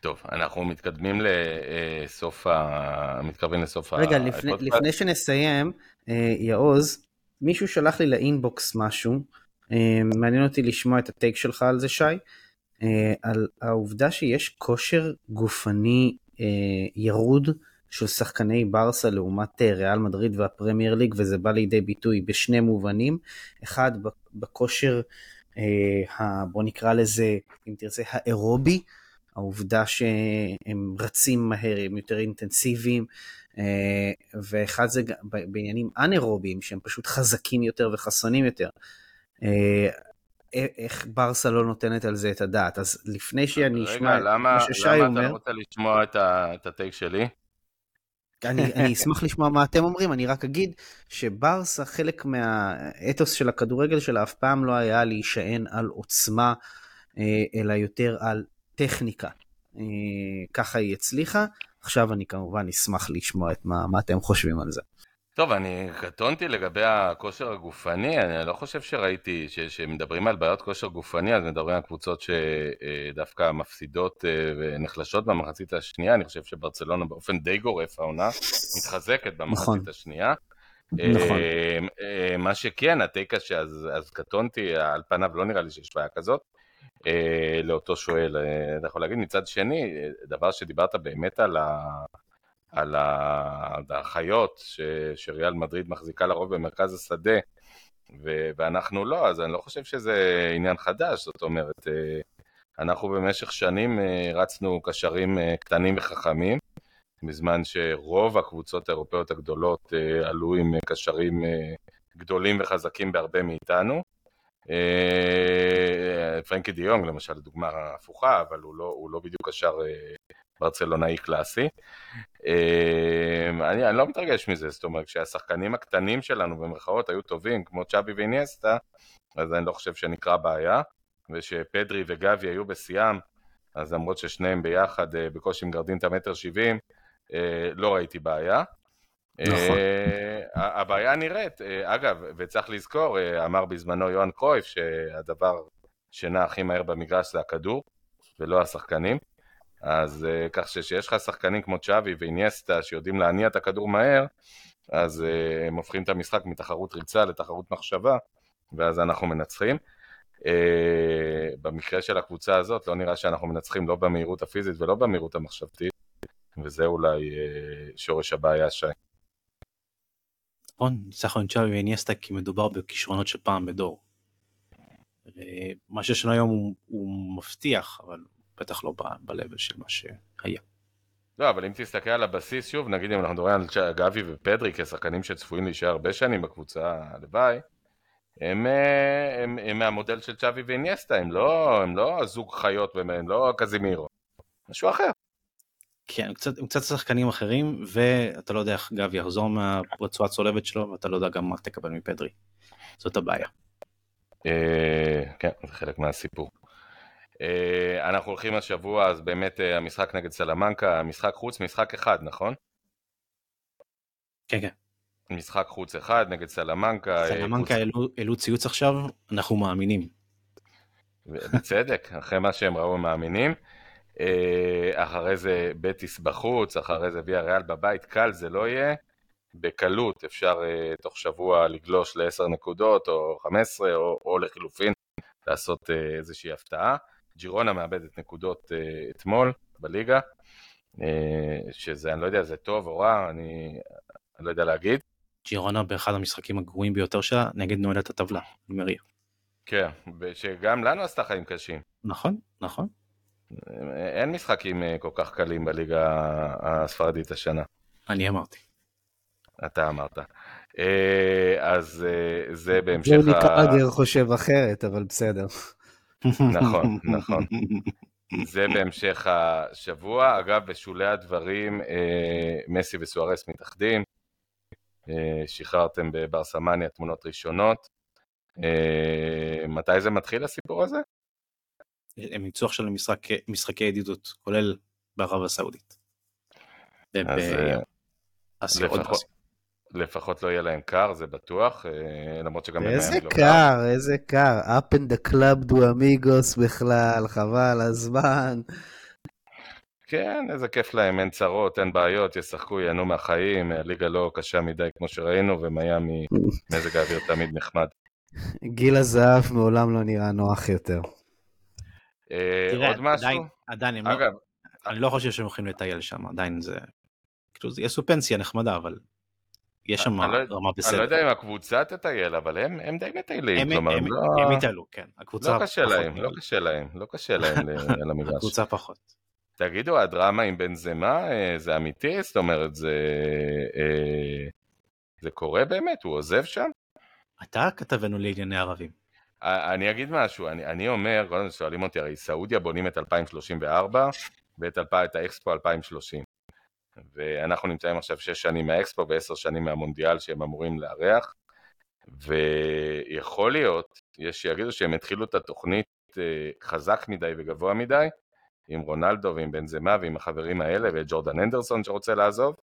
טוב, אנחנו מתקדמים לסוף ה... מתקרבים לסוף רגע, לפני, הפודקאסט. לפני שנסיים, אה, יעוז, מישהו שלח לי לאינבוקס משהו, אה, מעניין אותי לשמוע את הטייק שלך על זה, שי, אה, על העובדה שיש כושר גופני אה, ירוד של שחקני ברסה לעומת אה, ריאל מדריד והפרמייר ליג, וזה בא לידי ביטוי בשני מובנים. אחד, בכושר, אה, ה- בוא נקרא לזה, אם תרצה, האירובי, העובדה שהם רצים מהר, הם יותר אינטנסיביים, אה, ואחד זה בעניינים אנאירוביים, שהם פשוט חזקים יותר וחסונים יותר. אה, איך ברסה לא נותנת על זה את הדעת? אז לפני שאני אשמע רגע, את למה, מה ששי למה אתה אומר, לא רוצה לשמוע את, ה, את הטייק שלי? אני, אני אשמח לשמוע מה אתם אומרים, אני רק אגיד שברסה, חלק מהאתוס של הכדורגל שלה אף פעם לא היה להישען על עוצמה, אה, אלא יותר על טכניקה. אה, ככה היא הצליחה. עכשיו אני כמובן אשמח לשמוע את מה, מה אתם חושבים על זה. טוב, אני קטונתי לגבי הכושר הגופני, אני לא חושב שראיתי, ש- שמדברים על בעיות כושר גופני, אז מדברים על קבוצות שדווקא מפסידות אה, ונחלשות במחצית השנייה, אני חושב שברצלונה באופן די גורף העונה מתחזקת במחצית נכון. השנייה. נכון. אה, אה, מה שכן, הטייק קשה, אז, אז קטונתי, על פניו לא נראה לי שיש בעיה כזאת. אה, לאותו שואל, אה, אתה יכול להגיד, מצד שני, אה, דבר שדיברת באמת על ה... על ה- האחיות ש- שריאל מדריד מחזיקה לרוב במרכז השדה ו- ואנחנו לא, אז אני לא חושב שזה עניין חדש, זאת אומרת, אה, אנחנו במשך שנים אה, רצנו קשרים אה, קטנים וחכמים, בזמן שרוב הקבוצות האירופאיות הגדולות אה, עלו עם קשרים אה, גדולים וחזקים בהרבה מאיתנו. אה, פרנקי דיונג למשל דוגמה הפוכה, אבל הוא לא, הוא לא בדיוק קשר אה, ברצלונאי קלאסי. אה, אני, אני לא מתרגש מזה, זאת אומרת, כשהשחקנים הקטנים שלנו במרכאות היו טובים, כמו צ'אבי ואיניאסטה, אז אני לא חושב שנקרא בעיה, ושפדרי וגבי היו בשיאם, אז למרות ששניהם ביחד בקושי מגרדים את המטר שבעים, לא ראיתי בעיה. נכון. אה, הבעיה נראית, אה, אגב, וצריך לזכור, אה, אמר בזמנו יוהאן קרויף שהדבר שנע הכי מהר במגרש זה הכדור, ולא השחקנים. אז כך שכשיש לך שחקנים כמו צ'אבי ואיניאסטה שיודעים להניע את הכדור מהר, אז הם הופכים את המשחק מתחרות ריצה לתחרות מחשבה, ואז אנחנו מנצחים. במקרה של הקבוצה הזאת לא נראה שאנחנו מנצחים לא במהירות הפיזית ולא במהירות המחשבתית, וזה אולי שורש הבעיה שי. נכון, ניצחון צ'אבי ואיניאסטה כי מדובר בכישרונות של פעם בדור. מה שיש לנו היום הוא, הוא מבטיח, אבל בטח לא ב-level של מה שהיה. לא, אבל אם תסתכל על הבסיס, שוב, נגיד אם אנחנו מדברים על גבי ופדרי כשחקנים שצפויים להישאר הרבה שנים בקבוצה, הלוואי, הם, אה, הם, הם מהמודל של צ'אבי ואיניאסטה, הם לא, הם לא זוג חיות, הם לא קזימירו, משהו אחר. כן, קצת, קצת שחקנים אחרים, ואתה לא יודע איך גבי יחזור מהרצועה הצולבת שלו, ואתה לא יודע גם מה תקבל מפדרי. זאת הבעיה. אה, כן, זה חלק מהסיפור. אה, אנחנו הולכים השבוע, אז באמת אה, המשחק נגד סלמנקה, משחק חוץ, משחק אחד, נכון? כן, כן. משחק חוץ אחד נגד סלמנקה. סלמנקה העלו ציוץ עכשיו, אנחנו מאמינים. בצדק, אחרי מה שהם ראו הם מאמינים. אה, אחרי זה בטיס בחוץ, אחרי זה ויה ריאל בבית, קל זה לא יהיה. בקלות אפשר אה, תוך שבוע לגלוש ל-10 נקודות או 15 או, או לחילופין לעשות אה, איזושהי הפתעה. ג'ירונה מאבדת נקודות אתמול בליגה, שזה, אני לא יודע, זה טוב או רע, אני, אני לא יודע להגיד. ג'ירונה באחד המשחקים הגרועים ביותר שלה נגד נועלת הטבלה, נמריה. כן, שגם לנו עשתה חיים קשים. נכון, נכון. אין משחקים אה, כל כך קלים בליגה הספרדית השנה. אני אמרתי. אתה אמרת. אה, אז אה, זה בהמשך ה... קרגר חושב אחרת, אבל בסדר. נכון, נכון. זה בהמשך השבוע. אגב, בשולי הדברים, מסי וסוארס מתאחדים. שחררתם בברסמניה תמונות ראשונות. מתי זה מתחיל הסיפור הזה? הם יצאו עכשיו למשחקי ידידות, כולל בערב הסעודית. אז אה, לפחות, לפחות לא יהיה להם קר, זה בטוח, אה, למרות שגם איזה לא קר, איזה קר, up in the club דו אמיגוס בכלל, חבל הזמן. כן, איזה כיף להם, אין צרות, אין בעיות, ישחקו, ייהנו מהחיים, הליגה לא קשה מדי כמו שראינו, ומיאמי, (laughs) מזג האוויר תמיד נחמד. גיל הזהב מעולם לא נראה נוח יותר. אה, עוד משהו? עדיין, לא- אגב, אני לא חושב שהם הולכים לטייל שם, עדיין זה... כאילו, יעשו פנסיה נחמדה, אבל יש שם לא רמה בסדר. אני לא יודע אם הקבוצה תטייל, אבל הם, הם די מטיילים, כלומר, הם, לא... הם יטיילו, כן. הקבוצה לא קשה להם, לא קשה להם, לא קשה להם (laughs) על המגרש. הקבוצה פחות. תגידו, הדרמה עם בן זמה, אה, זה אמיתי? זאת אומרת, זה, אה, זה קורה באמת? הוא עוזב שם? אתה כתבנו לענייני ערבים. אני אגיד משהו, אני, אני אומר, קודם שואלים אותי, הרי סעודיה בונים את 2034 ואת את האקספו 2030. ואנחנו נמצאים עכשיו שש שנים מהאקספו ועשר שנים מהמונדיאל שהם אמורים לארח, ויכול להיות, יש שיגידו שהם התחילו את התוכנית אה, חזק מדי וגבוה מדי, עם רונלדו ועם בנזמה ועם החברים האלה וג'ורדן אנדרסון שרוצה לעזוב.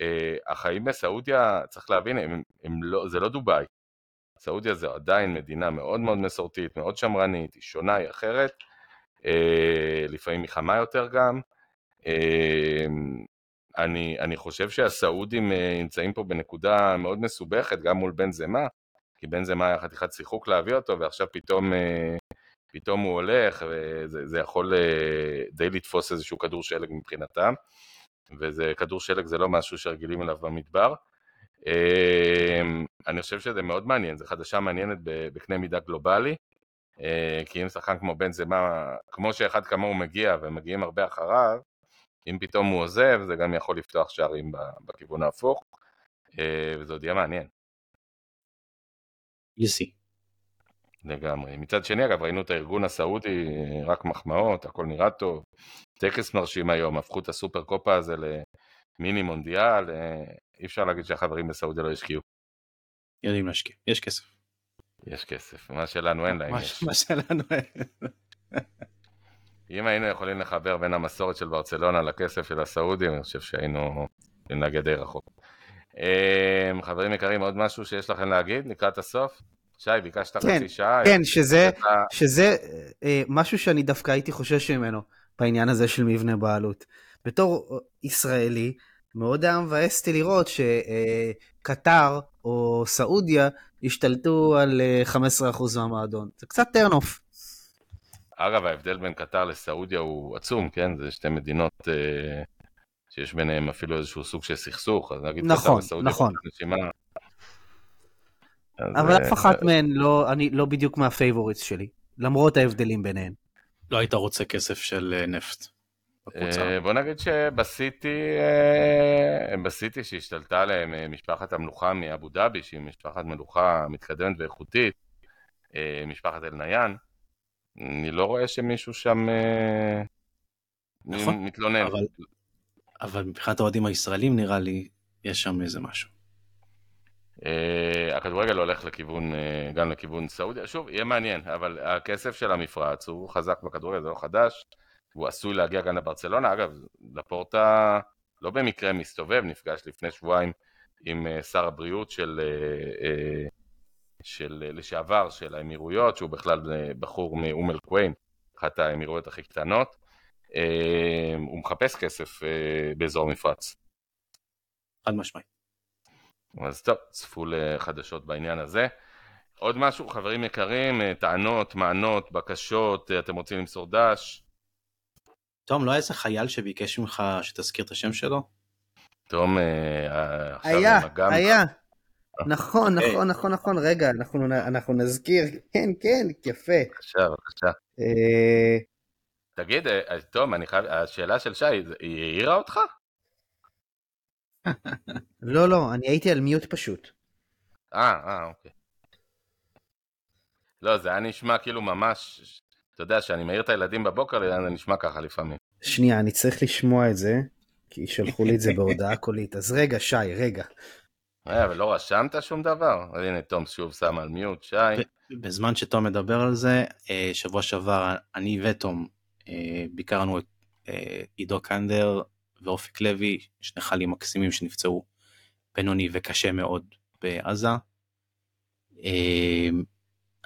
אה, החיים בסעודיה, צריך להבין, הם, הם לא, זה לא דובאי. סעודיה זה עדיין מדינה מאוד מאוד מסורתית, מאוד שמרנית, היא שונה, היא אחרת, אה, לפעמים היא חמה יותר גם. אני, אני חושב שהסעודים אה, נמצאים פה בנקודה מאוד מסובכת, גם מול בן זמה, כי בן זמה היה חתיכת שיחוק להביא אותו, ועכשיו פתאום, אה, פתאום הוא הולך, וזה יכול אה, די לתפוס איזשהו כדור שלג מבחינתם, וזה כדור שלג זה לא משהו שרגילים אליו במדבר. אני חושב שזה מאוד מעניין, זו חדשה מעניינת בקנה מידה גלובלי, כי אם שחקן כמו בן זמה, כמו שאחד כמוהו מגיע ומגיעים הרבה אחריו, אם פתאום הוא עוזב, זה גם יכול לפתוח שערים בכיוון ההפוך, אה, וזה עוד יהיה מעניין. יסי. לגמרי. מצד שני, אגב, ראינו את הארגון הסעודי, רק מחמאות, הכל נראה טוב. טקס מרשים היום, הפכו את הסופר קופה הזה למיני מונדיאל, אה, אי אפשר להגיד שהחברים בסעודיה לא השקיעו. יודעים להשקיע, יש כסף. יש כסף, מה שלנו אין להם. מה שלנו אין. אם היינו יכולים לחבר בין המסורת של ברצלונה לכסף של הסעודים, אני חושב שהיינו נגד די רחוק. אמ, חברים יקרים, עוד משהו שיש לכם להגיד לקראת הסוף? שי, ביקשת כן, חצי שעה. כן, שזה. שזה אה, משהו שאני דווקא הייתי חושש ממנו בעניין הזה של מבנה בעלות. בתור ישראלי, מאוד היה מבאס אותי לראות שקטר אה, או סעודיה השתלטו על 15% אה, מהמועדון. זה קצת turn off. אגב, ההבדל בין קטר לסעודיה הוא עצום, כן? זה שתי מדינות אה, שיש ביניהם אפילו איזשהו סוג של סכסוך, אז נגיד נכון, קטר וסעודיה נכון. נשימה... אבל אף אה, אחת מהן לא, אני לא בדיוק מה favorites שלי, למרות ההבדלים ביניהן. לא היית רוצה כסף של אה, נפט. אה, בוא נגיד שבסיטי, בסיטי שהשתלטה עליהם משפחת המלוכה מאבו דאבי, שהיא משפחת מלוכה מתקדמת ואיכותית, משפחת אל-ניין, אני לא רואה שמישהו שם אה, נכון, מתלונן. אבל, אבל מבחינת האוהדים הישראלים נראה לי, יש שם איזה משהו. Uh, הכדורגל הולך לכיוון, uh, גם לכיוון סעודיה, שוב, יהיה מעניין, אבל הכסף של המפרץ הוא חזק בכדורגל, זה לא חדש, הוא עשוי להגיע גם לברצלונה, אגב, לפורטה לא במקרה מסתובב, נפגש לפני שבועיים עם uh, שר הבריאות של uh, uh, של לשעבר של האמירויות, שהוא בכלל אה, בחור מאום אל-קוויין, אחת האמירויות הכי קטנות, אה, הוא מחפש כסף אה, באזור מפרץ. חד משמעי. אז טוב, צפו לחדשות בעניין הזה. עוד משהו, חברים יקרים, טענות, מענות, בקשות, אתם רוצים למסור דש? תום, לא היה איזה חייל שביקש ממך שתזכיר את השם שלו? תום, עכשיו היה, היה. נכון, אוקיי. נכון, נכון, נכון, רגע, אנחנו, אנחנו נזכיר, כן, כן, יפה. בבקשה, בבקשה. אה, תגיד, אה, תום, אני חייב, השאלה של שי, היא העירה אותך? (laughs) לא, לא, אני הייתי על מיוט פשוט. אה, אה, אוקיי. לא, זה היה נשמע כאילו ממש, אתה יודע, שאני מעיר את הילדים בבוקר, זה נשמע ככה לפעמים. שנייה, אני צריך לשמוע את זה, כי שלחו לי את זה בהודעה קולית. אז רגע, שי, רגע. אה, אבל לא רשמת שום דבר? הנה, תום שוב שם על מיוט, שי. בזמן שתום מדבר על זה, אה, שבוע שעבר אני ותום אה, ביקרנו את עידו קנדר ואופק לוי, שני חיילים מקסימים שנפצעו בינוני וקשה מאוד בעזה.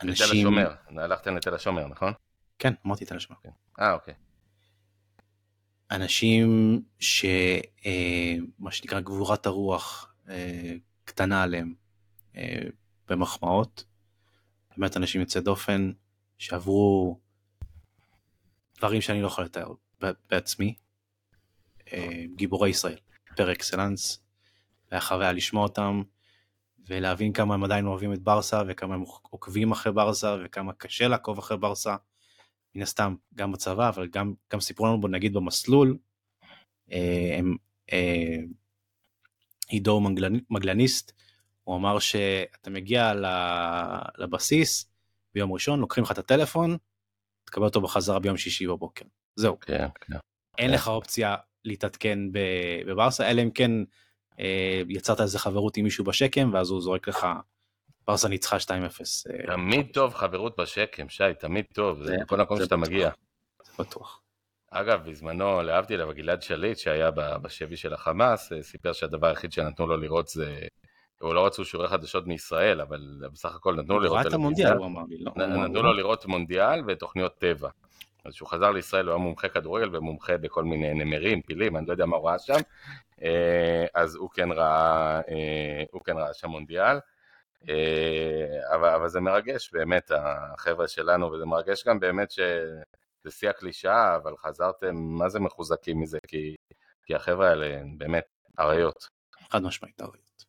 אנשים... תל השומר, הלכתם לתל השומר, נכון? כן, אמרתי תל השומר. אה, אוקיי. אנשים שמה שנקרא גבורת הרוח קטנה עליהם במחמאות. באמת אנשים יוצאי דופן שעברו דברים שאני לא יכול לתאר בעצמי. אה, גיבורי ישראל פר אקסלנס. היה חוויה לשמוע אותם ולהבין כמה הם עדיין אוהבים את ברסה וכמה הם עוקבים אחרי ברסה וכמה קשה לעקוב אחרי ברסה. מן הסתם גם בצבא אבל גם, גם סיפרו לנו בו נגיד במסלול. אה, הם אה, עידו מגלניסט הוא אמר שאתה מגיע לבסיס ביום ראשון, לוקחים לך את הטלפון, תקבל אותו בחזרה ביום שישי בבוקר. זהו. כן, כן. אין לך אופציה להתעדכן בברסה, אלא אם כן אה, יצרת איזה חברות עם מישהו בשקם, ואז הוא זורק לך, ברסה ניצחה 2-0. אה, תמיד טוב חברות בשקם, שי, תמיד טוב, זה כל מקום שאתה מגיע. זה בטוח. אגב, בזמנו, להבדיל, אבל גלעד שליט, שהיה בשבי של החמאס, אה, סיפר שהדבר היחיד שנתנו לו לראות זה הוא לא רצו שיעורי חדשות מישראל, אבל בסך הכל נתנו לו לראות טלוויזיה. המונדיאל, הוא אמר לי, לא. נתנו לו לראות מונדיאל ותוכניות טבע. אז כשהוא חזר לישראל הוא היה מומחה כדורגל ומומחה בכל מיני נמרים, פילים, אני לא יודע מה הוא ראה שם. אה, אז הוא כן ראה, אה, הוא כן ראה שם מונדיאל. אה, אבל, אבל זה מרגש באמת, החבר'ה שלנו, וזה מרגש גם באמת שזה שיא הקלישאה, אבל חזרתם, מה זה מחוזקים מזה? כי, כי החבר'ה האלה הם באמת אריות. חד משמעית אריות.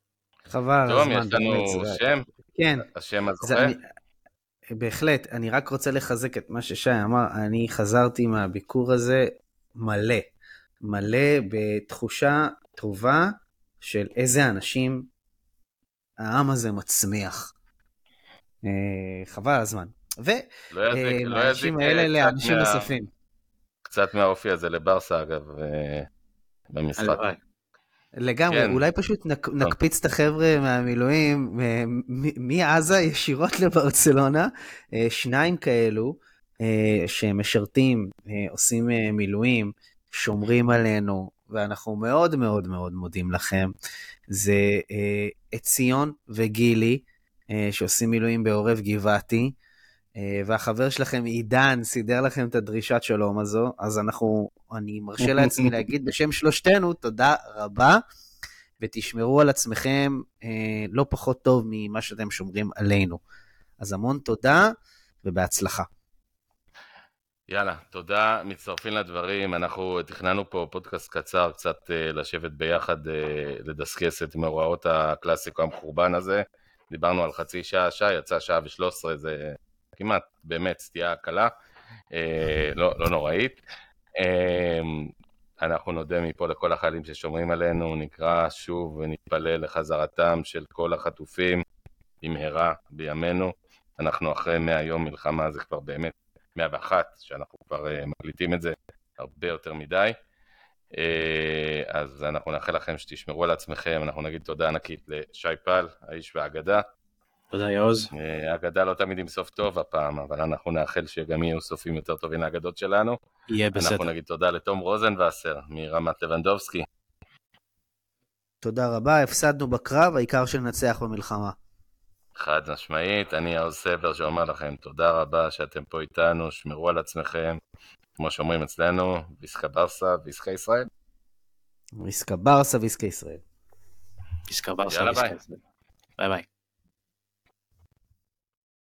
חבל טוב, יש לנו שם? כן. השם הזוכה? בהחלט, אני רק רוצה לחזק את מה ששי אמר, אני חזרתי מהביקור הזה מלא, מלא בתחושה טובה של איזה אנשים העם הזה מצמיח. אה, חבל הזמן. ומהאנשים לא אה, האלה לאנשים נוספים. קצת מהאופי הזה לברסה אגב, אה, במשחק. לגמרי, כן. אולי פשוט נק, נקפיץ את החבר'ה מהמילואים מעזה ישירות (laughs) לברצלונה, אה, שניים כאלו אה, שמשרתים, אה, עושים מילואים, שומרים עלינו, ואנחנו מאוד מאוד מאוד מודים לכם. זה עציון וגילי, שעושים מילואים בעורב גבעתי. והחבר שלכם עידן סידר לכם את הדרישת שלום הזו, אז אנחנו, אני מרשה (laughs) לעצמי להגיד בשם שלושתנו, תודה רבה, ותשמרו על עצמכם אה, לא פחות טוב ממה שאתם שומרים עלינו. אז המון תודה ובהצלחה. יאללה, תודה, מצטרפים לדברים, אנחנו תכננו פה פודקאסט קצר, קצת uh, לשבת ביחד, uh, לדסקס את מאורעות הקלאסיקו המחורבן הזה. דיברנו על חצי שעה, שעה, יצא שעה ושלוש עשרה, זה כמעט באמת סטייה קלה, אה, לא, לא נוראית. אה, אנחנו נודה מפה לכל החיילים ששומרים עלינו, נקרא שוב ונתפלל לחזרתם של כל החטופים במהרה בימינו. אנחנו אחרי 100 יום מלחמה, זה כבר באמת 101, שאנחנו כבר uh, מקליטים את זה, הרבה יותר מדי. Uh, אז אנחנו נאחל לכם שתשמרו על עצמכם, אנחנו נגיד תודה ענקית לשי פל, האיש והאגדה. תודה יעוז. האגדה אה, לא תמיד עם סוף טוב הפעם, אבל אנחנו נאחל שגם יהיו סופים יותר טובים לאגדות שלנו. יהיה בסדר. אנחנו נגיד תודה לתום רוזנבסר מרמת לבנדובסקי. תודה רבה, הפסדנו בקרב, העיקר שננצח במלחמה. חד משמעית, אני יעוז סבר שאומר לכם תודה רבה שאתם פה איתנו, שמרו על עצמכם, כמו שאומרים אצלנו, ויסקה ברסה, ויסקה ישראל. ויסקה ברסה, ויסקה ישראל. ויסקה ברסה, ויסקה ישראל. ביי ביי.